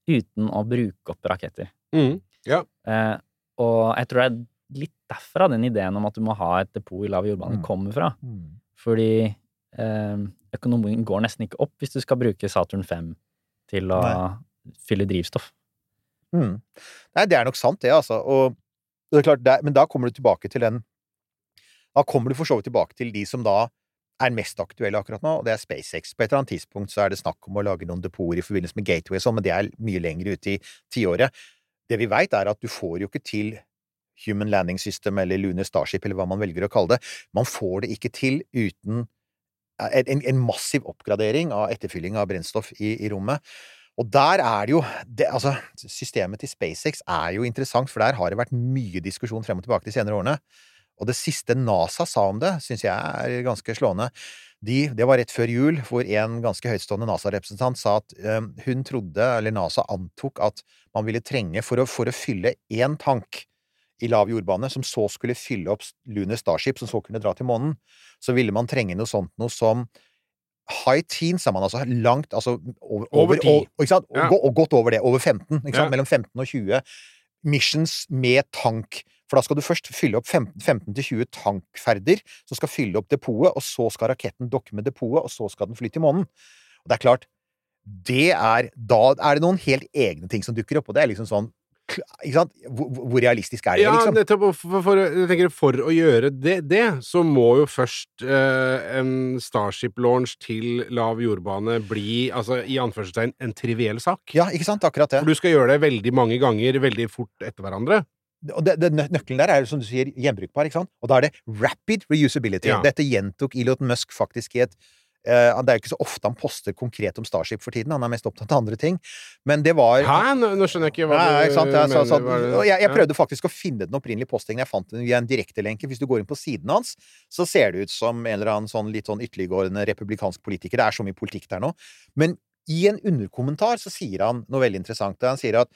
uten å bruke opp raketter. Mm. Eh, og jeg tror det er litt derfra den ideen om at du må ha et depot i lav jordbane, Mm. kommer fra. Mm. Fordi eh, økonomien går nesten ikke opp hvis du skal bruke Saturn 5 til å fylle drivstoff. Mm. Nei, det er nok sant, det, altså. Og klart, det, men da kommer du tilbake til den Da kommer du for så vidt tilbake til de som da er mest aktuelle akkurat nå, og det er SpaceX. På et eller annet tidspunkt så er det snakk om å lage noen depoter i forbindelse med Gateway og sånn, men det er mye lenger ute i tiåret. Det vi veit, er at du får jo ikke til Human Landing System eller Lunar Starship, eller hva man velger å kalle det. Man får det ikke til uten en, en massiv oppgradering av etterfylling av brennstoff i, i rommet. Og der er det jo det, Altså, systemet til SpaceX er jo interessant, for der har det vært mye diskusjon frem og tilbake de senere årene. Og det siste NASA sa om det, syns jeg er ganske slående. De, det var rett før jul, hvor en ganske høytstående NASA-representant sa at um, hun trodde, eller NASA antok, at man ville trenge, for å, for å fylle én tank i lav jordbane, som så skulle fylle opp Lunar Starship, som så kunne dra til månen, så ville man trenge noe sånt noe som High teens, sa man altså. Langt altså Over, Over over? Ja. og godt over det. Over 15. Ikke sant? Ja. Mellom 15 og 20 missions med tank. For da skal du først fylle opp 15-20 tankferder som skal fylle opp depotet, og så skal raketten dokke med depotet, og så skal den fly til månen. Og det er klart, det er Da er det noen helt egne ting som dukker opp, og det er liksom sånn? Hvor, hvor realistisk er det, Ja, liksom? nettopp. For, for, jeg tenker, for å gjøre det, det så må jo først eh, en Starship-launch til lav jordbane bli, altså i anførselstegn, en triviell sak. Ja, ikke sant? Akkurat det. For du skal gjøre det veldig mange ganger, veldig fort etter hverandre. Og det, det, nøkkelen der er som du sier, gjenbrukbar, ikke sant? Og da er det rapid reusability. Ja. Dette gjentok Elon Musk faktisk i et Det er jo ikke så ofte han poster konkret om Starship for tiden, han er mest opptatt av andre ting. Men det var Hæ? Nå, skjønner jeg ikke hva Nei, du sant? Jeg, mener. Så, så, jeg, jeg prøvde faktisk å finne den opprinnelige postingen. Jeg fant den via en direktelenke. Hvis du går inn på siden hans, så ser det ut som en eller annen sånn litt sånn ytterliggående republikansk politiker. Det er så mye politikk der nå. Men i en underkommentar så sier han noe veldig interessant. Han sier at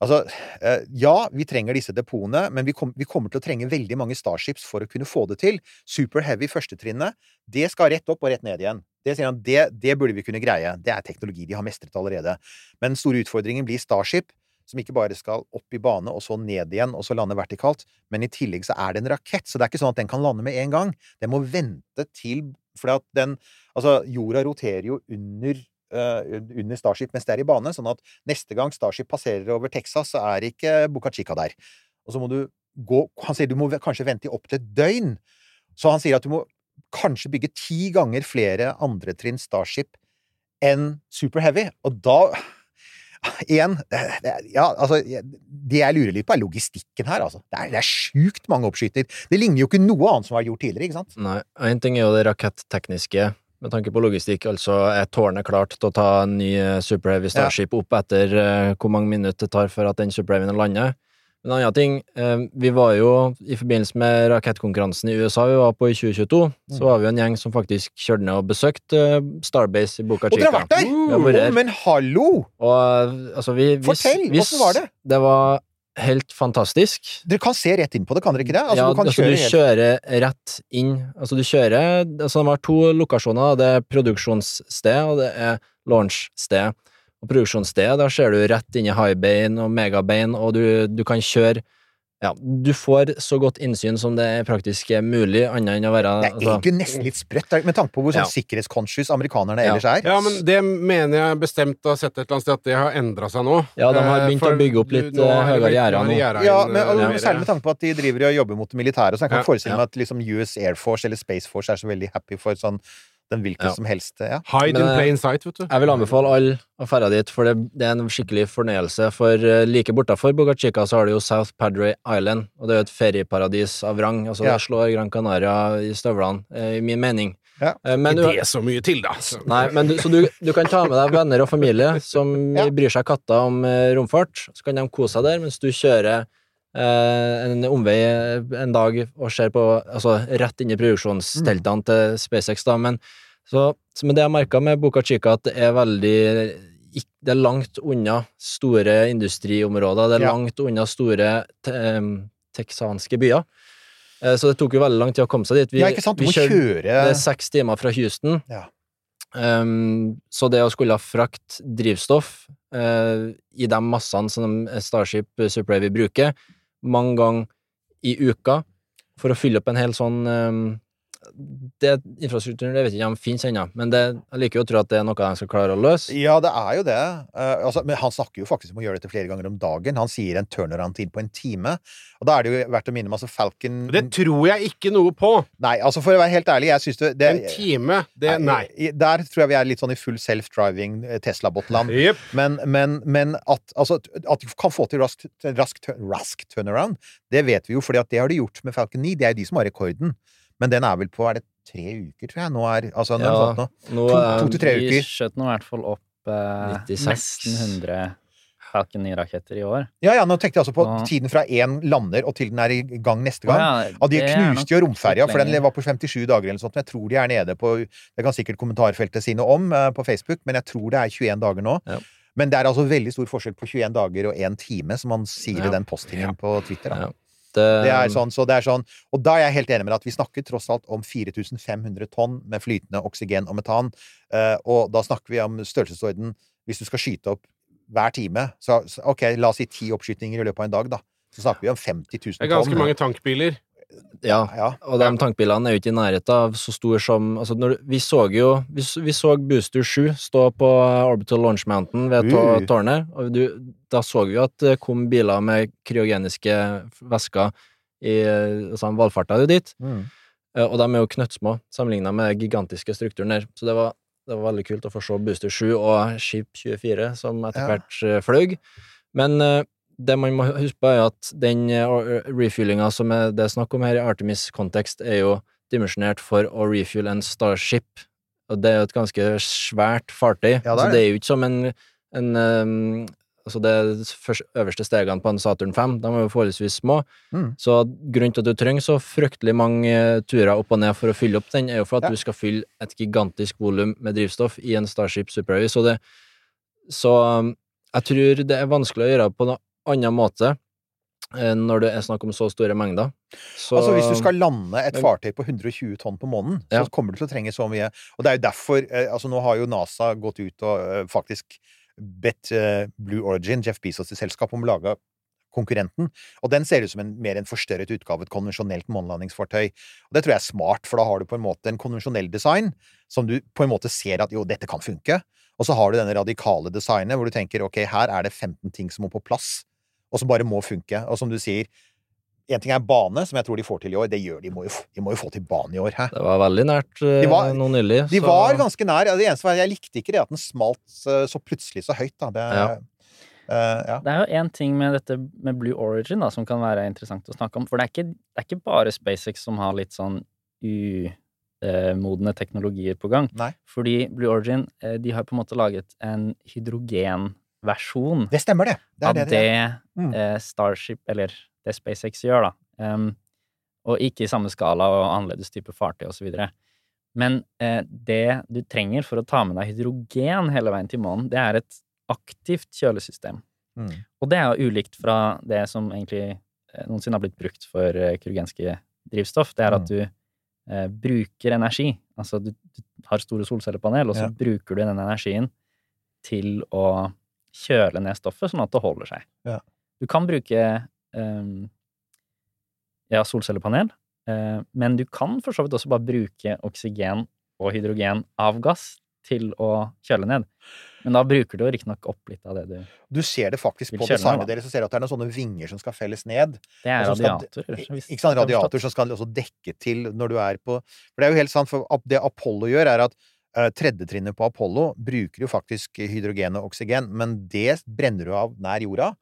Altså, eh, ja, vi trenger disse depotene, men vi, kom, vi kommer til å trenge veldig mange Starships for å kunne få det til. Super Heavy førstetrinnet, det skal rett opp og rett ned igjen. Det sier han, det, det burde vi kunne greie. Det er teknologi de har mestret allerede. Men den store utfordringen blir Starship, som ikke bare skal opp i bane og så ned igjen og så lande vertikalt, men i tillegg så er det en rakett, så det er ikke sånn at den kan lande med en gang. Den må vente til For den Altså, jorda roterer jo under under Starship mens det er i bane, sånn at neste gang Starship passerer over Texas, så er ikke Boca Chica der. Og så må du gå Han sier du må kanskje vente i opptil et døgn. Så han sier at du må kanskje bygge ti ganger flere andretrinn Starship enn Super Heavy. Og da Igjen Ja, altså Det jeg lurer litt på, er logistikken her, altså. Det er, er sjukt mange oppskyter. Det ligner jo ikke noe annet som har vært gjort tidligere, ikke sant? Nei, en ting er jo det raketttekniske, med tanke på logistikk, altså er tårnet klart til å ta en ny eh, Super Heavy Starship opp etter uh, hvor mange minutter det tar for at den Super Heavyen lander. En annen ting, uh, vi var jo i forbindelse med rakettkonkurransen i USA vi var på i 2022, Mm. så var vi jo en gjeng som faktisk kjørte ned og besøkte uh, Starbase i Boca Og dere har vært der! Har vært men hallo! Og altså, vi, vi Fortell, vi- hvordan var det? Det var helt fantastisk. Dere kan se rett inn på det, kan dere ikke det? Altså, ja, du kan altså kjøre du helt kjører rett inn. Altså du kjører altså De har to lokasjoner. Det er produksjonssted, og det er launchsted. Og produksjonsstedet, der ser du rett inn i highbane og megabane, og du, du kan kjøre Ja, du får så godt innsyn som det er praktisk mulig, annet enn å være Det er altså, egentlig nesten litt sprøtt, med tanke på hvor sånn Ja. sikkerhetsconscious amerikanerne Ja. ellers er. Ja, men det mener jeg bestemt å ha sett et eller annet sted at det har endra seg nå. Ja, de har Eh, begynt for å bygge opp litt, eh, høyere gjerder nå Ja, men, og, eh. Særlig med tanke på at de driver og jobber mot det militære. Så jeg kan Ja, forestille meg at liksom US Air Force eller Space Force er så veldig happy for sånn den hvilken Ja. som helst. Ja. Hide Men, in plain sight, vet du. Jeg vil anbefale alle å dra dit, for det, det er en skikkelig fornøyelse. For eh, like bortafor Boca Chica så har du jo South Padre Island, og det er jo et ferieparadis av rang. Altså Ja. Det slår Gran Canaria i støvlene, eh, i min mening. Ja. Eh, Men du, det er så mye til, da. Nei, men du, så du, du kan ta med deg venner og familie som Ja. bryr seg katta om romfart. Så kan de kose seg der mens du kjører en omvei en dag og ser på Altså rett inn i produksjonsteltene til SpaceX, da. Men, så, med det jeg merka med Boca Chica, at det er veldig Det er langt unna store industriområder. Det er Ja. langt unna store te, em, texanske byer. Eh, Så det tok jo veldig lang tid å komme seg dit. Vi, ja, ikke sant? Du vi må kjøre det er seks timer fra Houston. Ja. Um, så det å skulle frakte drivstoff uh, i de massene som Starship Super Heavy bruker, mange ganger i uka, for å fylle opp en hel sånn um, det Infrastrukturen det vet jeg ikke om finnes ennå, men det, jeg liker jo å tro at det er noe de skal klare å løse. Ja, det er jo det. Uh, altså, men han snakker jo faktisk om å gjøre dette flere ganger om dagen. Han sier en turnaround-tid på en time. Og da er det jo verdt å minne om altså Falcon Det tror jeg ikke noe på. Nei, altså for å være helt ærlig, jeg syns det, det En time, det Nei. Der tror jeg vi er litt sånn i full self-driving eh, Tesla-botland. Yep. Men, men, men at, altså, at de kan få til rask, rask, rask turnaround, det vet vi jo, fordi at det har de gjort med Falcon 9. Det er jo de som har rekorden. Men den er vel på er det tre uker, tror jeg. Nå er, altså, den Ja, har fått noe. Nå, To- to til tre Vi uker. skjøt nå i hvert fall opp eh, 96. nesten 100 Falcon 9-raketter i år. Ja, ja, nå tenkte jeg altså på nå. tiden fra én lander og til den er i gang neste Å gang. ja, Og de er knuste jo romferja, for den var på 57 dager eller noe sånt. Men jeg tror de er nede på Det kan sikkert kommentarfeltet si noe om eh, på Facebook, men jeg tror det er 21 dager nå. Ja. Men det er altså veldig stor forskjell på 21 dager og 1 time, som man sier Ja. i den postingen på Twitter. Da. Det, Det er sånn, så det er sånn, og da er jeg helt enig med deg at vi snakker tross alt om 4500 tonn med flytende oksygen og metan, eh, og da snakker vi om størrelsesorden Hvis du skal skyte opp hver time, så, så ok, la oss si ti oppskytinger i løpet av en dag, da. Så snakker vi om 50 000 tonn. Det er ganske tonn. mange tankbiler. Ja. Ja. Og de tankbilene er jo ikke i nærheten av så stor som altså når, Vi så jo Vi, vi så Booster 7 stå på Orbital Launch Mountain ved Uh. tårnet, og du, da så vi jo at det kom biler med kryogeniske væsker i altså, valfarta dit, Mm. eh, og de er jo knøttsmå sammenligna med den gigantiske strukturen der. Så det var, det var veldig kult å få se Booster 7 og Skip 24, som etter hvert ja. fløy. Men eh, det man må huske på, er at den refuelinga som er det er snakk om her i Artemis-kontekst, er jo dimensjonert for å refuel en Starship, og det er jo et ganske svært fartøy. Ja, det er så det. det er jo ikke som en, en um, Altså, de øverste stegene på en Saturn 5, de er jo forholdsvis små, Mm. så grunnen til at du trenger så fryktelig mange eh, turer opp og ned for å fylle opp den, er jo for at Ja. du skal fylle et gigantisk volum med drivstoff i en Starship Super Heavy, så det Så jeg tror det er vanskelig å gjøre på noen annen måte eh, når det er snakk om så store mengder. Så, Altså Hvis du skal lande et fartøy på 120 tonn på månen, Ja. så kommer du til å trenge så mye. Og det er jo derfor eh, Altså Nå har jo NASA gått ut og eh, faktisk bedt Blue Origin, Jeff Bezos' selskap, om å lage konkurrenten. Og den ser ut som en mer en forstørret utgave et konvensjonelt månelandingsfartøy. Og det tror jeg er smart, for da har du på en måte en konvensjonell design som du på en måte ser at jo, dette kan funke. Og så har du denne radikale designet hvor du tenker ok, her er det 15 ting som må på plass, og som bare må funke. Og som du sier, en ting er bane, som jeg tror de får til i år. Det gjør de. Må jo, de må jo få til bane i år. Hæ? Det var veldig nært eh, De var- noe nylig. De så- var ganske nær. Det eneste var jeg likte ikke det at den smalt eh, så plutselig så høyt. Da. Det, Ja. Uh, ja. Det er jo én ting med dette med Blue Origin da, som kan være interessant å snakke om. For det er ikke, det er ikke bare SpaceX som har litt sånn umodne teknologier på gang. Nei. Fordi Blue Origin eh, de har på en måte laget en hydrogenversjon Det stemmer, det. Det av det, det, det er. Mm. eh, Starship, eller det SpaceX gjør, da. Um, og ikke i samme skala og annerledes type fartøy osv. Men eh, det du trenger for å ta med deg hydrogen hele veien til månen, det er et aktivt kjølesystem. Mm. Og det er jo ulikt fra det som egentlig eh, noensinne har blitt brukt for eh, kryogeniske drivstoff. Det er at Mm. du eh, bruker energi. Altså du, du har store solcellepanel, og så Ja. bruker du den energien til å kjøle ned stoffet, sånn at det holder seg. Ja. Du kan bruke ehm, ja, solcellepanel, eh, men du kan for så vidt også bare bruke oksygen og hydrogen av gass til å kjøle ned. Men da bruker du jo riktignok opp litt av det du Du ser det faktisk på designet deres, så ser du at det er noen sånne vinger som skal felles ned. Det er skal- radiatorer. Ikke sant, jeg har radiator forstått. som skal også dekke til når du er på For det er jo helt sant, for det Apollo gjør, er at uh, tredjetrinnet på Apollo bruker jo faktisk hydrogen og oksygen, men det brenner du av nær jorda.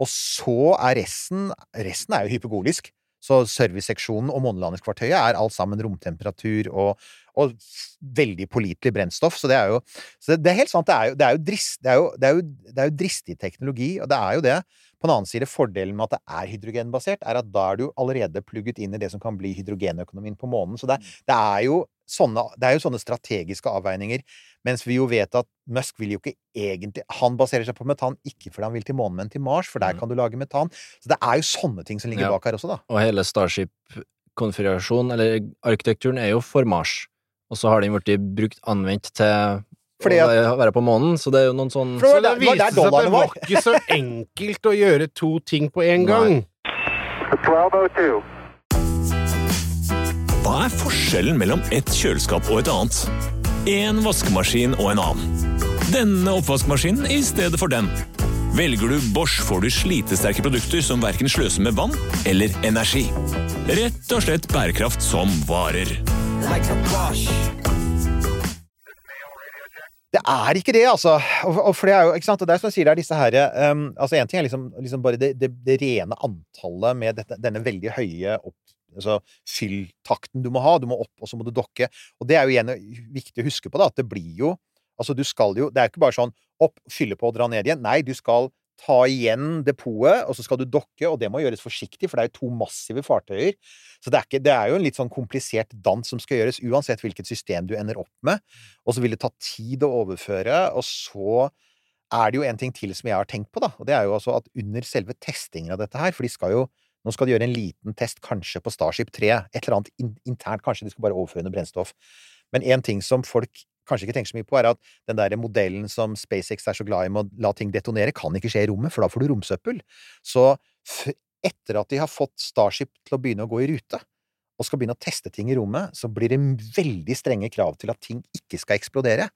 Og så er resten Resten er jo hypergolisk. Så serviceseksjonen og månelandingskvartøyet er alt sammen romtemperatur og, og veldig pålitelig brennstoff. Så det er jo så det, det er helt sant. Det er jo, det er jo, drist, det er jo, det er jo, det er jo dristig teknologi, og det er jo det. På den annen side, fordelen med at det er hydrogenbasert, er at da er du allerede plugget inn i det som kan bli hydrogenøkonomien på månen. Så det, det, er, jo sånne, det er jo sånne strategiske avveininger. Mens vi jo vet at Musk vil jo ikke egentlig Han baserer seg på metan ikke fordi han vil til månen, men til Mars, for der Mm. kan du lage metan. Så det er jo sånne ting som ligger Ja. bak her også, da. Og hele Starship-konfigurasjonen, eller arkitekturen, er jo for Mars. Og så har den blitt brukt anvendt til Fordi å at- være- være på månen, så det er jo noen sånn Så det det viste seg at det var. ikke så enkelt å gjøre to ting på en Nei. gang. 1202. Hva er forskjellen mellom et kjøleskap og et annet? En vaskemaskin og en annen. Denne oppvaskmaskinen i stedet for den. Velger du Bosch, får du slitesterke produkter som verken sløser med vann eller energi. Rett og slett bærekraft som varer. Det er ikke det, altså. Og for det er jo, ikke sant, og det er som jeg sier, det er disse her um, Altså, én ting er liksom, liksom bare det, det, det rene antallet med dette, denne veldig høye opp, altså, fylltakten du må ha. Du må opp, og så må du dokke. Og det er jo igjen viktig å huske på, da, at det blir jo Altså, du skal jo Det er jo ikke bare sånn opp, fylle på og dra ned igjen. Nei, du skal ta igjen depotet, og så skal du dokke, og det må gjøres forsiktig, for det er jo to massive fartøyer. Så det er, ikke, det er jo en litt sånn komplisert dans som skal gjøres, uansett hvilket system du ender opp med. Og så vil det ta tid å overføre, og så er det jo en ting til som jeg har tenkt på, da. Og det er jo altså at under selve testingen av dette her, for de skal jo nå skal de gjøre en liten test, kanskje på Starship 3, et eller annet in internt, kanskje de skal bare overføre noe brennstoff. Men en ting som folk kanskje ikke tenker så mye på, er at den der modellen som SpaceX er så glad i med å la ting detonere, kan ikke skje i rommet, for da får du romsøppel. Så etter at de har fått Starship til å begynne å gå i rute, og skal begynne å teste ting i rommet, så blir det veldig strenge krav til at ting ikke skal eksplodere.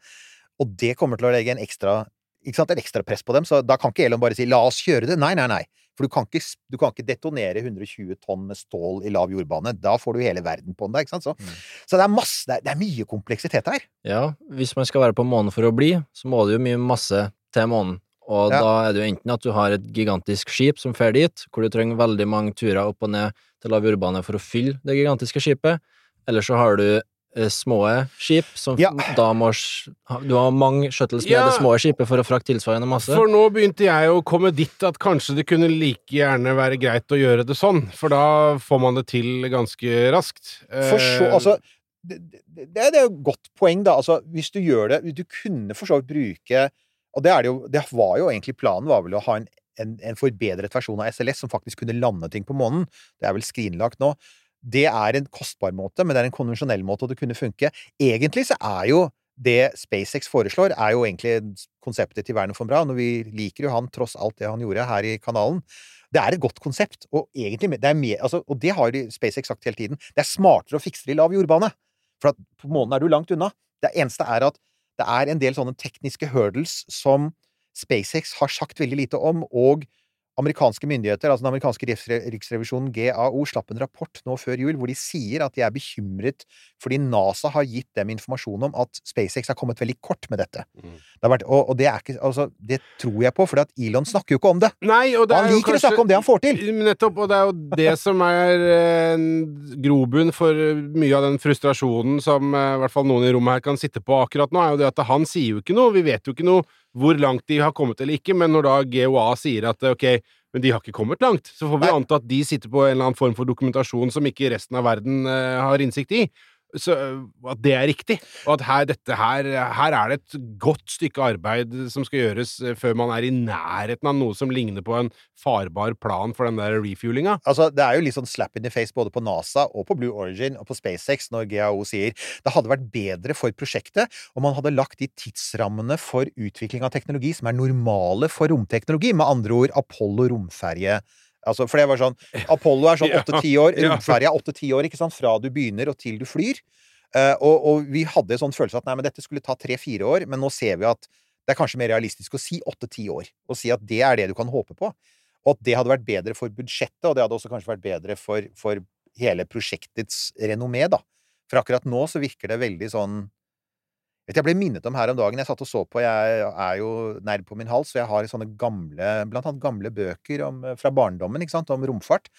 Og det kommer til å legge en ekstra, ikke sant, en ekstra press på dem, så da kan ikke Elon bare si 'la oss kjøre det'. Nei, nei, nei. For du kan ikke, du kan ikke detonere 120 tonn med stål i lav jordbane. Da får du hele verden på deg, ikke sant. Så, så det er masse det er, det er mye kompleksitet her. Ja, hvis man skal være på månen for å bli, så må det jo mye masse til månen. Og Ja. da er det jo enten at du har et gigantisk skip som fer dit, hvor du trenger veldig mange turer opp og ned til lav jordbane for å fylle det gigantiske skipet, eller så har du små skip som Ja. da må Du har mange shuttles med Ja. det små skipet for å frakte tilsvarende masse. For nå begynte jeg å komme dit at kanskje det kunne like gjerne være greit å gjøre det sånn, for da får man det til ganske raskt. For så, Eh, altså det, det, det er jo et godt poeng, da. Altså, hvis du gjør det Du kunne for så vidt bruke Og det er det jo Det var jo egentlig planen, var vel å ha en, en, en forbedret versjon av SLS som faktisk kunne lande ting på månen. Det er vel skrinlagt nå. Det er en kostbar måte, men det er en konvensjonell måte, og det kunne funke. Egentlig så er jo det SpaceX foreslår, er jo egentlig konseptet til Werner von Braun, og vi liker jo han tross alt det han gjorde her i kanalen. Det er et godt konsept, og egentlig det er mer, altså, Og det har SpaceX sagt hele tiden. Det er smartere å fikse det i lav jordbane. For på månen er du langt unna. Det eneste er at det er en del sånne tekniske hurdles som SpaceX har sagt veldig lite om, og amerikanske myndigheter, altså den amerikanske riksrevisjonen GAO, slapp en rapport nå før jul hvor de sier at de er bekymret fordi NASA har gitt dem informasjon om at SpaceX har kommet veldig kort med dette. Mm. Det har vært, og, og det er ikke Altså, det tror jeg på, for Elon snakker jo ikke om det. Nei, og det Han er liker å snakke om det han får til. Nettopp, og det er jo det som er eh, en grobunn for mye av den frustrasjonen som eh, i hvert fall noen i rommet her kan sitte på akkurat nå, er jo det at han sier jo ikke noe, vi vet jo ikke noe hvor langt de har kommet eller ikke, men når da GOA sier at ok, men de har ikke kommet langt, så får vi Nei. anta at de sitter på en eller annen form for dokumentasjon som ikke resten av verden uh, har innsikt i. Så at det er riktig, og at her, her, her er det et godt stykke arbeid som skal gjøres eh, før man er i nærheten av noe som ligner på en farbar plan for den der refuelinga. Altså, det er jo litt sånn slap in the face både på NASA og på Blue Origin og på SpaceX når GAO sier det hadde vært bedre for prosjektet om man hadde lagt de tidsrammene for utvikling av teknologi som er normale for romteknologi, med andre ord Apollo romferje. Altså, for det var sånn Apollo er sånn åtte-ti år, Romferja er åtte-ti år, ikke sant, fra du begynner og til du flyr. Uh, og, og vi hadde en sånn følelse at nei, men dette skulle ta tre-fire år, men nå ser vi at det er kanskje mer realistisk å si åtte-ti år, og si at det er det du kan håpe på. Og at det hadde vært bedre for budsjettet, og det hadde også kanskje vært bedre for, for hele prosjektets renommé, da. For akkurat nå så virker det veldig sånn Vet Jeg ble minnet om her om dagen, jeg satt og så på, jeg er jo nerd på min hals, og jeg har sånne gamle, blant annet gamle bøker om, fra barndommen, ikke sant, om romfart.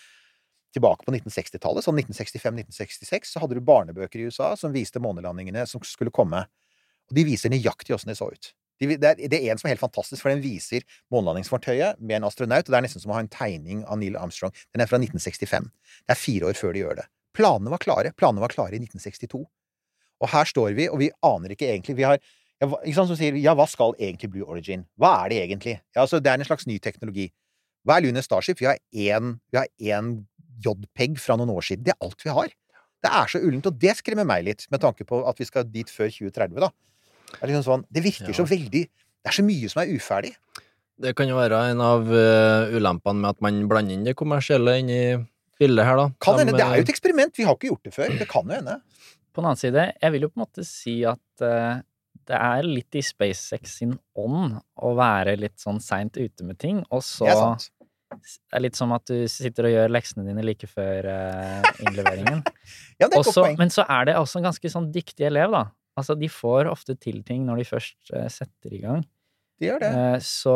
Tilbake på 1960-tallet, sånn 1965-1966, så hadde du barnebøker i USA som viste månelandingene som skulle komme. Og de viser nøyaktig åssen de så ut. De, det, er, det er en som er helt fantastisk, for den viser månelandingsfartøyet med en astronaut, og det er nesten som å ha en tegning av Neil Armstrong. Den er fra 1965. Det er fire år før de gjør det. Planene var klare. Planene var klare i 1962. Og her står vi, og vi aner ikke egentlig Vi har ja, ikke sant, som sier Ja, hva skal egentlig Blue Origin? Hva er det egentlig? Ja, altså, det er en slags ny teknologi. Hva er Lunar Starship? Vi har én én JPEG fra noen år siden. Det er alt vi har. Det er så ullent, og det skremmer meg litt, med tanke på at vi skal dit før 2030, da. Det, er liksom sånn, det virker Ja. så veldig Det er så mye som er uferdig. Det kan jo være en av eh, ulempene med at man blander inn det kommersielle inn i bildet her, da. Kan De, hende. Det er jo eh, et eksperiment. Vi har ikke gjort det før. Det kan jo hende. På den annen side, jeg vil jo på en måte si at uh, det er litt i SpaceX sin ånd å være litt sånn seint ute med ting, og så Det er. Det er litt som at du sitter og gjør leksene dine like før uh, innleveringen. Ja, det er godt Også, poeng. men så er det også en ganske sånn dyktig elev, da. Altså, de får ofte til ting når de først uh, setter i gang. De gjør det. Så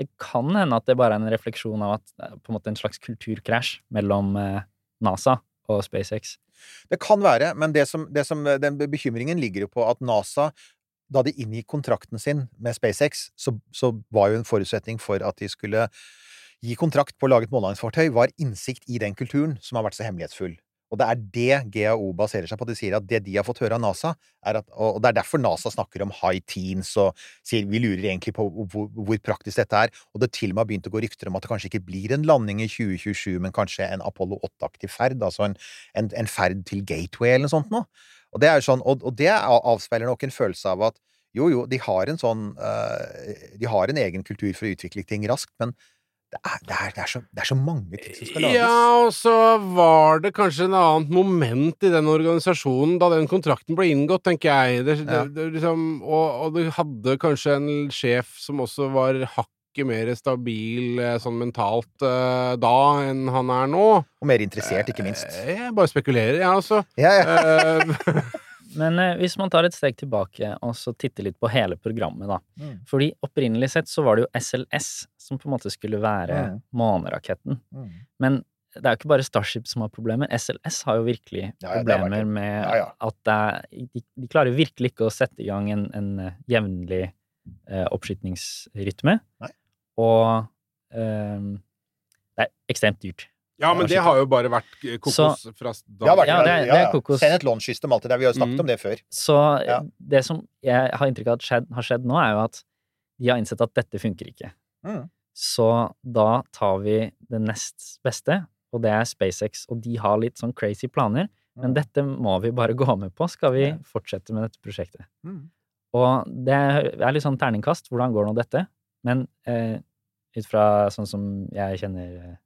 det kan hende at det bare er en refleksjon av at det er på en måte en slags kulturkrasj mellom NASA og SpaceX. Det kan være, men det som, det som, den bekymringen ligger jo på at NASA da de inngikk kontrakten sin med SpaceX, så, så var jo en forutsetning for at de skulle gi kontrakt på å lage et månelandingsfartøy, var innsikt i den kulturen som har vært så hemmelighetsfull. Og det er det GAO baserer seg på. De sier at det de har fått høre av NASA, er at Og det er derfor NASA snakker om high teens og sier vi lurer egentlig på hvor, hvor praktisk dette er. Og det til og med har begynt å gå rykter om at det kanskje ikke blir en landing i 2027, men kanskje en Apollo 8-aktig ferd, altså en, en, en ferd til Gateway eller noe sånt noe. Og det er sånn, og, og det avspeiler nok en følelse av at jo, jo, de har en sånn øh, De har en egen kultur for å utvikle ting raskt, men det er, det, er, det, er så, det er så mange ting som skal lages. Ja, og så var det kanskje en annet moment i den organisasjonen da den kontrakten ble inngått, tenker jeg. Ja. liksom, og, og du hadde kanskje en sjef som også var hakket mer stabil eh, sånn mentalt eh, da enn han er nå. Og mer interessert, ikke minst. Eh, Jeg bare spekulerer, jeg, altså. Ja, ja. Men eh, hvis man tar et steg tilbake og så titter litt på hele programmet, da. Mm. Fordi opprinnelig sett så var det jo SLS som på en måte skulle være Mm. måneraketten. Mm. Men det er jo ikke bare Starship som har problemer. SLS har jo virkelig Ja, ja, problemer med Ja, at er, de, de klarer virkelig ikke å sette i gang en, en eh, jevnlig eh, oppskytningsrytme. Nei. Og eh, det er ekstremt dyrt. Ja, men det har jo bare vært kokos kokos fra s- ja, Ja, det er- det er kokos. Send et lånsystem, system, alt det der. Vi har jo snakket Mm. om det før. Så Ja. det som jeg har inntrykk av at skjedd, har skjedd nå, er jo at de har innsett at dette funker ikke. Mm. Så da tar vi det nest beste, og det er SpaceX, og de har litt sånn crazy planer, men Mm. dette må vi bare gå med på, skal vi Ja. fortsette med dette prosjektet. Mm. Og det er litt sånn terningkast, hvordan går nå dette? Men eh, ut fra sånn som jeg kjenner eh,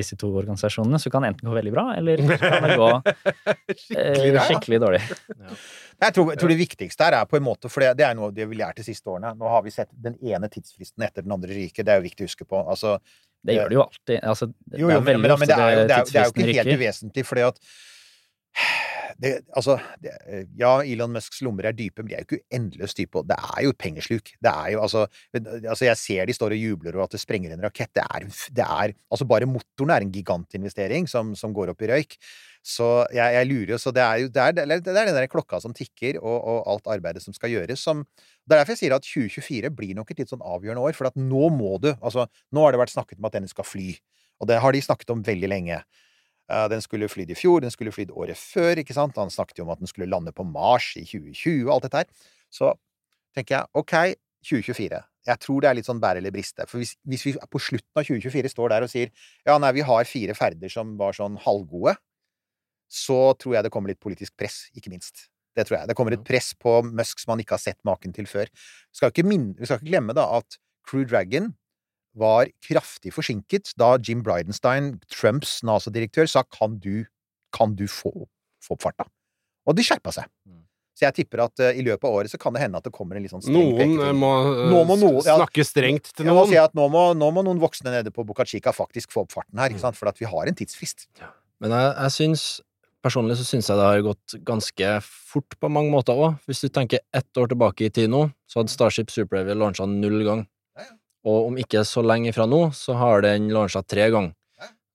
disse to organisasjonene, så kan det enten gå veldig bra, eller så kan det gå Skikkelig eh, skikkelig dårlig. Jeg tror, jeg tror det viktigste her er på en måte, for det, det er noe det vi lært de siste årene. Nå har vi sett den ene tidsfristen etter den andre ryker. Det er jo viktig å huske på. Altså, Det gjør det jo alltid. Altså, det jo, jo, men, veldig men, ofte men det, er jo, det, er, jo- det er jo ikke helt uvesentlig, uvesentlig, fordi at det, altså, det, ja, Elon Musks lommer er dype, men de er jo ikke endeløst dype. Det er jo pengesluk. Det er jo, altså, altså Jeg ser de står og jubler over at det sprenger en rakett. Det er, det er altså Bare motoren er en gigantinvestering som, som går opp i røyk. Så jeg, jeg lurer så det er jo det er, det er den der klokka som tikker, og, og alt arbeidet som skal gjøres, som Det er derfor jeg sier at 2024 blir nok et litt sånn avgjørende år, for at nå må du Altså, nå har det vært snakket om at den skal fly, og det har de snakket om veldig lenge. Eh, Den skulle flydd i fjor, den skulle flydd året før, ikke sant? Han snakket jo om at den skulle lande på Mars i 2020 og alt dette her. Så tenker jeg ok, 2024. Jeg tror det er litt sånn bære eller briste. For hvis, hvis vi på slutten av 2024 står der og sier ja, nei, vi har fire ferder som var sånn halvgode, så tror jeg det kommer litt politisk press, ikke minst. Det tror jeg. Det kommer et press på Musk som han ikke har sett maken til før. Vi skal ikke, minne, vi skal ikke glemme da at Crew Dragon var kraftig forsinket da Jim Bridenstine, Trumps NASA-direktør, sa kan du, kan du få, få opp farta? Og de skjerpa seg. Mm. Så jeg tipper at uh, i løpet av året så kan det hende at det kommer en litt sånn streng Noen eh, må, uh, Nå må noen- ja. snakke strengt til noen. si at nå må, nå må noen voksne nede på Boca Chica faktisk få opp farten her, Mm. ikke sant? for at vi har en tidsfrist. Men jeg, jeg syns Personlig så syns jeg det har gått ganske fort på mange måter òg. Hvis du tenker ett år tilbake i tid nå, så hadde Starship Super Heavy launcha null gang. Og om ikke så lenge ifra nå, så har den launcha tre ganger.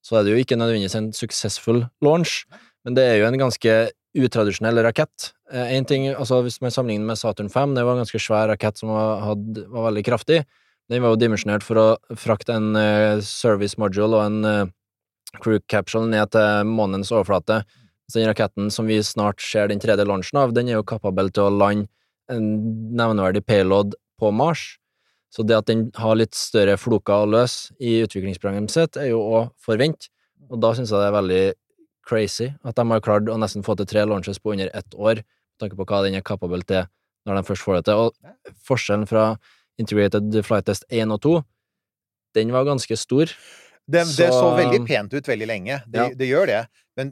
Så er det jo ikke nødvendigvis en successful launch, men det er jo en ganske utradisjonell rakett. En ting, altså Hvis man sammenligner med Saturn 5, det var en ganske svær rakett som var, hadde, var veldig kraftig. Den var jo dimensjonert for å frakte en uh, service module og en uh, crew capsule ned til månens overflate. Så den raketten som vi snart ser den tredje launchen av, den er jo kapabel til å lande en nevneverdig payload på Mars. Så det at den har litt større floker å løse i utviklingsprogrammet sitt, er jo å forvente. Og da syns jeg det er veldig crazy at de har klart å nesten få til tre launches på under ett år, med tanke på hva den er kapabel til når de først får det til. Og forskjellen fra Integrated Flight Test 1 og 2, den var ganske stor. Det, det så Så- veldig pent ut veldig lenge. Det, Ja. det gjør det. Men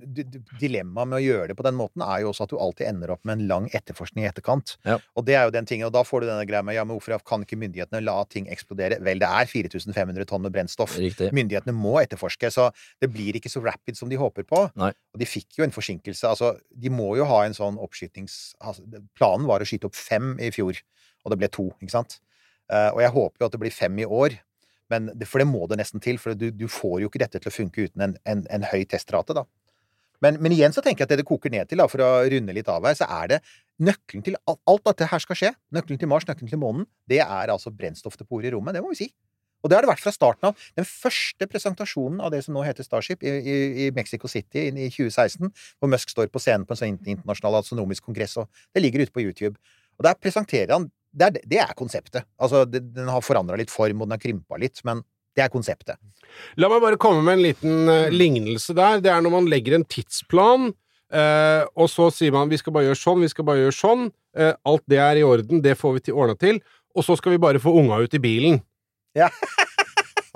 dilemmaet med å gjøre det på den måten er jo også at du alltid ender opp med en lang etterforskning i etterkant. Ja. Og det er jo den tingen, og da får du denne greia med ja, men hvorfor kan ikke myndighetene la ting eksplodere? Vel, det er 4500 tonn med brennstoff. Riktig. Myndighetene må etterforske, så det blir ikke så rapid som de håper på. Nei. Og de fikk jo en forsinkelse. Altså, de må jo ha en sånn oppskytings... Altså, planen var å skyte opp fem i fjor, og det ble to, ikke sant? Eh, og jeg håper jo at det blir fem i år. Men for det må det nesten til, for du, du får jo ikke dette til å funke uten en, en, en høy testrate, da. Men, men igjen så tenker jeg at det det koker ned til, da, for å runde litt av her, så er det nøkkelen til alt dette her skal skje. Nøkkelen til Mars, nøkkelen til månen, det er altså brennstoffdepoter i rommet. Det må vi si. Og det har det vært fra starten av. Den første presentasjonen av det som nå heter Starship, i, i, i Mexico City i 2016, hvor Musk står på scenen på en sånn internasjonal astronomisk kongress, og det ligger ute på YouTube. Og der presenterer han Det er, det er konseptet. Altså, det, den har forandra litt form, og den har krympa litt, men det er konseptet. La meg bare komme med en liten uh, lignelse der. Det er når man legger en tidsplan, uh, og så sier man vi skal bare gjøre sånn, vi skal bare gjøre sånn. Uh, alt det er i orden, det får vi til ordna til. Og så skal vi bare få unga ut i bilen. Ja.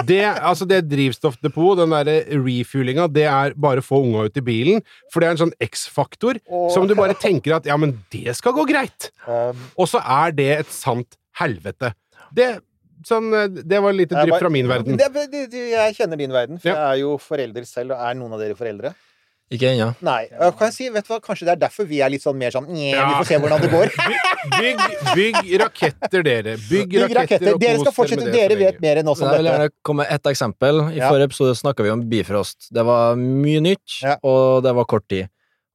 Det, altså det drivstoffdepot, den derre refuelinga, det er bare få unga ut i bilen. For det er en sånn X-faktor som du bare tenker at ja, men det skal gå greit. Um, Og så er det et sant helvete. Det, sånn, eh, det var et lite drypp fra min verden. jeg kjenner din verden, for jeg er jo forelder selv, og er noen av dere foreldre? Ikke ennå. Nei. Kan jeg si, vet du hva, Kanskje det er derfor vi er litt sånn mer sånn "Nje, Ja. Vi får se hvordan det går. Bygg, bygg raketter, dere. Bygg, Bygg raketter. raketter. Dere skal fortsette. med det Dere vet mer enn oss om Jeg vil dette. gjerne komme med ett eksempel. I Ja. forrige episode snakka vi om Bifrost. Det var mye nytt, Ja. og det var kort tid.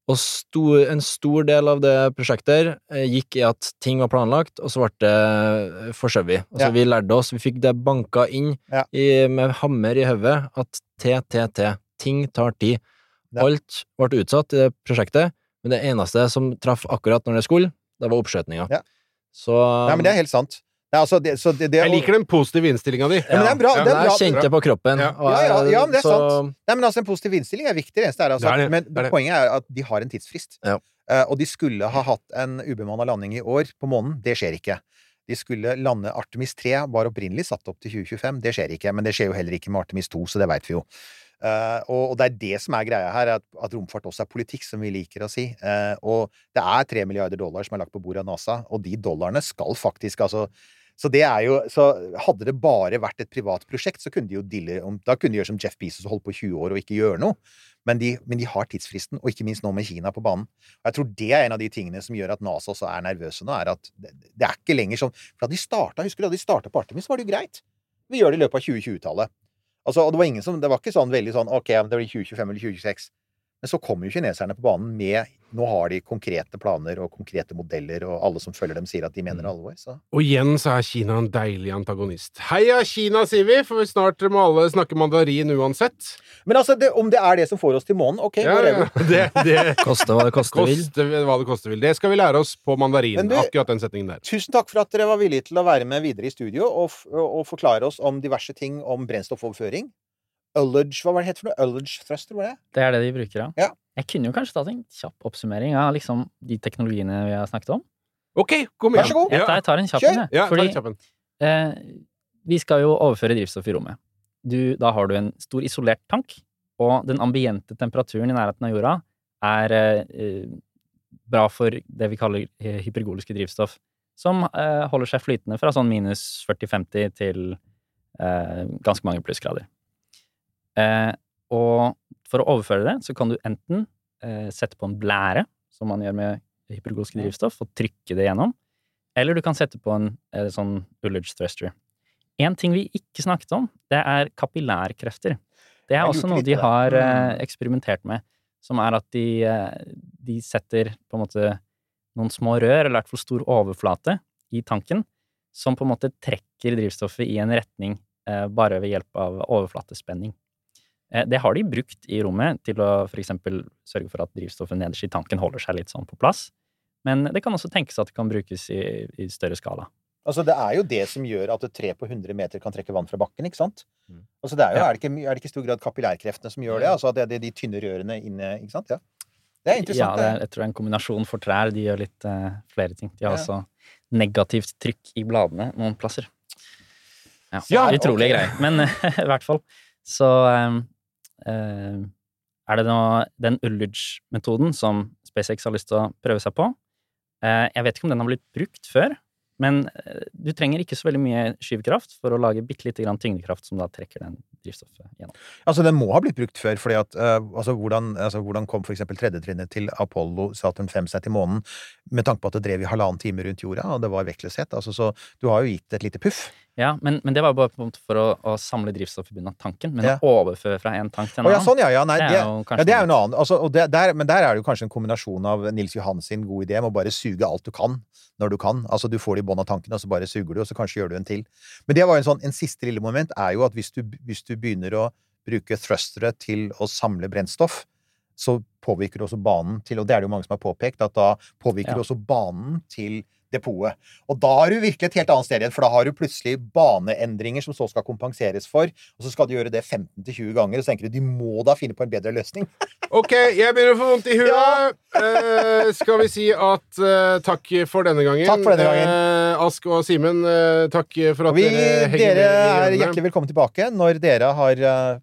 Og stor, en stor del av det prosjektet eh, gikk i at ting var planlagt, og så ble det eh, forskjøvet. Altså, Ja. Vi lærte oss, vi fikk det banka inn Ja. i, med hammer i hodet, at TTT, ting tar tid. Ja. Alt ble utsatt i det prosjektet, men det eneste som traff akkurat når det skulle, det var oppskjøtninga. Ja. Så Nei, men det er helt sant. Det er altså, det, så det, det, Jeg liker den positive innstillinga di. Ja, men det er bra. Ja. Det er bra. jeg kjente det på kroppen. Ja. og Ja, ja, ja, men det er så- sant. Nei, men altså, En positiv innstilling er viktig. Det er altså, Det er det. Men Det er det. poenget er at de har en tidsfrist. Ja. Eh, og de skulle ha hatt en ubemanna landing i år på månen. Det skjer ikke. De skulle lande Artemis 3, var opprinnelig satt opp til 2025. Det skjer ikke. Men det skjer jo heller ikke med Artemis 2, så det veit vi jo. Eh, og, det er det som er greia her, at, romfart også er politikk, som vi liker å si. Eh, og det er tre milliarder dollar som er lagt på bordet av NASA, og de dollarene skal faktisk altså så jo, så Hadde det bare vært et privat prosjekt, så kunne de jo dille om, Da kunne de gjøre som Jeff Bezos og holde på i 20 år og ikke gjøre noe. Men de, men de har tidsfristen, og ikke minst nå med Kina på banen. Og jeg tror det er en av de tingene som gjør at NASA også er nervøse nå, er at det, det er ikke lenger sånn For da de starta, husker du da de starta på Artemis, var det jo greit. Vi gjør det i løpet av 2020-tallet. Altså, og det var ingen som Det var ikke sånn veldig sånn OK, det blir 2025 eller 2026. Men så kommer jo kineserne på banen med Nå har de konkrete planer og konkrete modeller, og alle som følger dem, sier at de mener alvor. Så Og igjen så er Kina en deilig antagonist. Heia Kina, sier vi, for snart må alle snakke mandarin uansett. Men altså, det, om det er det som får oss til månen, OK, Ja, whatever. ja, det, det Koste hva det koste vil. koste hva det koste vil. Det skal vi lære oss på mandarin, du- akkurat den setningen der. Tusen takk for at dere var villige til å være med videre i studio og, og, og forklare oss om diverse ting om brennstoffoverføring. Ullage, hva var det het for noe? Ullage thruster, var det? Det er det de bruker, ja. Ja. Jeg kunne jo kanskje tatt en kjapp oppsummering av liksom de teknologiene vi har snakket om. Ok, kom igjen. Vær så god. Jeg tar, jeg tar en kjapp en, jeg. Ja, Fordi en kjapp eh, vi skal jo overføre drivstoff i rommet. Du, da har du en stor isolert tank, og den ambiente temperaturen i nærheten av jorda er eh, bra for det vi kaller hypergoliske drivstoff, som eh, holder seg flytende fra sånn minus 40-50 til eh, ganske mange plussgrader. Eh, og for å overføre det, så kan du enten eh, sette på en blære, som man gjør med hypergolske drivstoff, og trykke det gjennom, eller du kan sette på en eh, sånn Ullage thruster. En ting vi ikke snakket om, det er kapillærkrefter. Det er også noe de har eh, Mm. eksperimentert med, som er at de, eh, de setter på en måte noen små rør, eller i hvert fall stor overflate, i tanken, som på en måte trekker drivstoffet i en retning eh, bare ved hjelp av overflatespenning. Eh, det har de brukt i rommet til å for eksempel sørge for at drivstoffet nederst i tanken holder seg litt sånn på plass. Men det kan også tenkes at det kan brukes i, i større skala. Altså, det er jo det som gjør at et tre på 100 meter kan trekke vann fra bakken, ikke sant? Mm. Altså, det er jo, Ja. er, det ikke, er det ikke i stor grad kapillærkreftene som gjør det? Altså, at det er de tynne rørene inne, ikke sant? Ja. Det er Ja, interessant. det er, jeg tror det er en kombinasjon for trær. De gjør litt uh, flere ting. De har Ja. også negativt trykk i bladene noen plasser. Ja, Ja, Utrolige okay. greier. Men i hvert fall så eh, er det noe, den Ullage-metoden som SpaceX har lyst til å prøve seg på. Eh, jeg vet ikke om den har blitt brukt før, men eh, du trenger ikke så veldig mye skyvekraft for å lage bitte lite grann tyngdekraft som da trekker den drivstoffet gjennom. Altså, den må ha blitt brukt før, fordi at eh, altså, hvordan, altså, hvordan kom for eksempel tredjetrinnet til Apollo Saturn 5 seg til månen, med tanke på at det drev i halvannen time rundt jorda, og det var vektløshet? Altså, så du har jo gitt et lite puff. Ja, men, men det var bare på en måte for å, å samle drivstoff bunnen tanken. Men Ja. å overføre fra en tank til en annen, sånn, ja. ja nei, det det, er jo ja, det er jo noe annet. Altså, og det, der, men der er det jo kanskje en kombinasjon av Nils Johan sin gode idé med å bare suge alt du kan, når du kan. Altså, du får det i bånn av tanken, og så bare suger du, og så kanskje gjør du en til. Men det var jo en sånn, en siste lille moment er jo at hvis du, hvis du begynner å bruke thrustere til å samle brennstoff, så påvirker det også banen til, og det er det jo mange som har påpekt, at da påvirker Ja. du også banen til depotet. Og da har du virkelig et helt annet sted igjen, for da har du plutselig baneendringer som så skal kompenseres for, og så skal du gjøre det 15-20 ganger, og så tenker du de må da finne på en bedre løsning. Ok, jeg begynner å få vondt i huet. Eh, skal vi si at eh, takk for denne gangen. Takk for denne gangen. Eh, Ask og Simen, eh, takk for at vi, dere henger dere med Dere er hjertelig velkommen tilbake når dere har eh,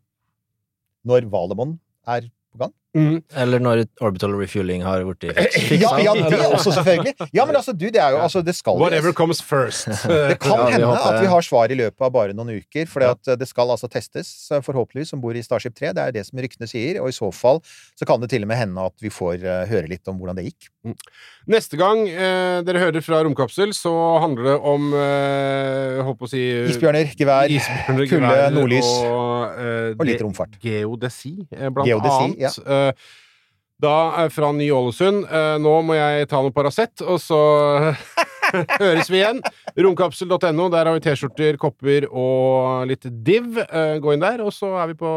Når Valemon er på gang. Mm. Eller når orbital refueling har blitt fiksa. Ja, ja, det også, selvfølgelig. Ja, men altså, du, det er jo altså, Det skal Whatever comes first. Det kan Ja, hende håper- at vi har svar i løpet av bare noen uker, for det skal altså testes, eh, forhåpentligvis, som bor i Starship 3. Det er det som ryktene sier, og i så fall så kan det til og med hende at vi får eh, høre litt om hvordan det gikk. Neste gang eh, dere hører fra Romkapsel, så handler det om eh, Holdt på å si Isbjørner, gevær, isbjørner, kulde, gevær nordlys og, eh, og litt romfart. Geodesi, eh, blant Geodesi, annet. Eh, da er fra Ny-Ålesund. Eh, nå må jeg ta noe Paracet, og så høres vi igjen. Romkapsel.no. Der har vi T-skjorter, kopper og litt div. Eh, gå inn der. Og så er vi på,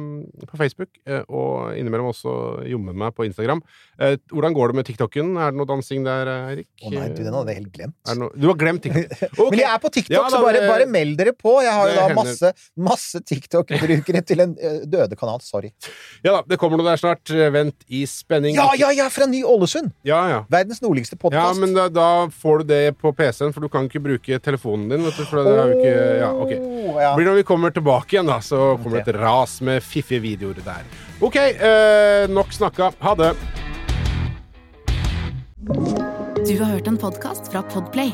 mm, på Facebook, eh, og innimellom også jomme meg på Instagram. Eh, hvordan går det med TikToken? Er det noe dansing der, Eirik? Å nei, du, den hadde jeg helt glemt. Noe? Du har glemt TikTok? Okay. Men jeg er på TikTok, Ja, da, så bare, bare meld dere på. Jeg har jo da masse, masse TikTok-brukere til en døde kanal. Sorry. Ja da, det kommer noe der snart. Vent i spenning. Ja, ja, ja! Fra Ny-Ålesund! ja, ja. Verdens nordligste Ja, men da, da får du det på PC-en, for du kan ikke bruke telefonen din. Vet du, for det er jo ikke Ja, ok. ja. Blir når vi kommer tilbake igjen, da, så kommer det et ras med fiffige videoer der. OK, eh, nok snakka. Ha det. Du har hørt en podkast fra Podplay.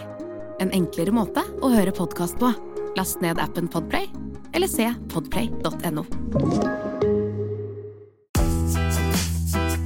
En enklere måte å høre podkast på. Last ned appen Podplay, eller se podplay.no.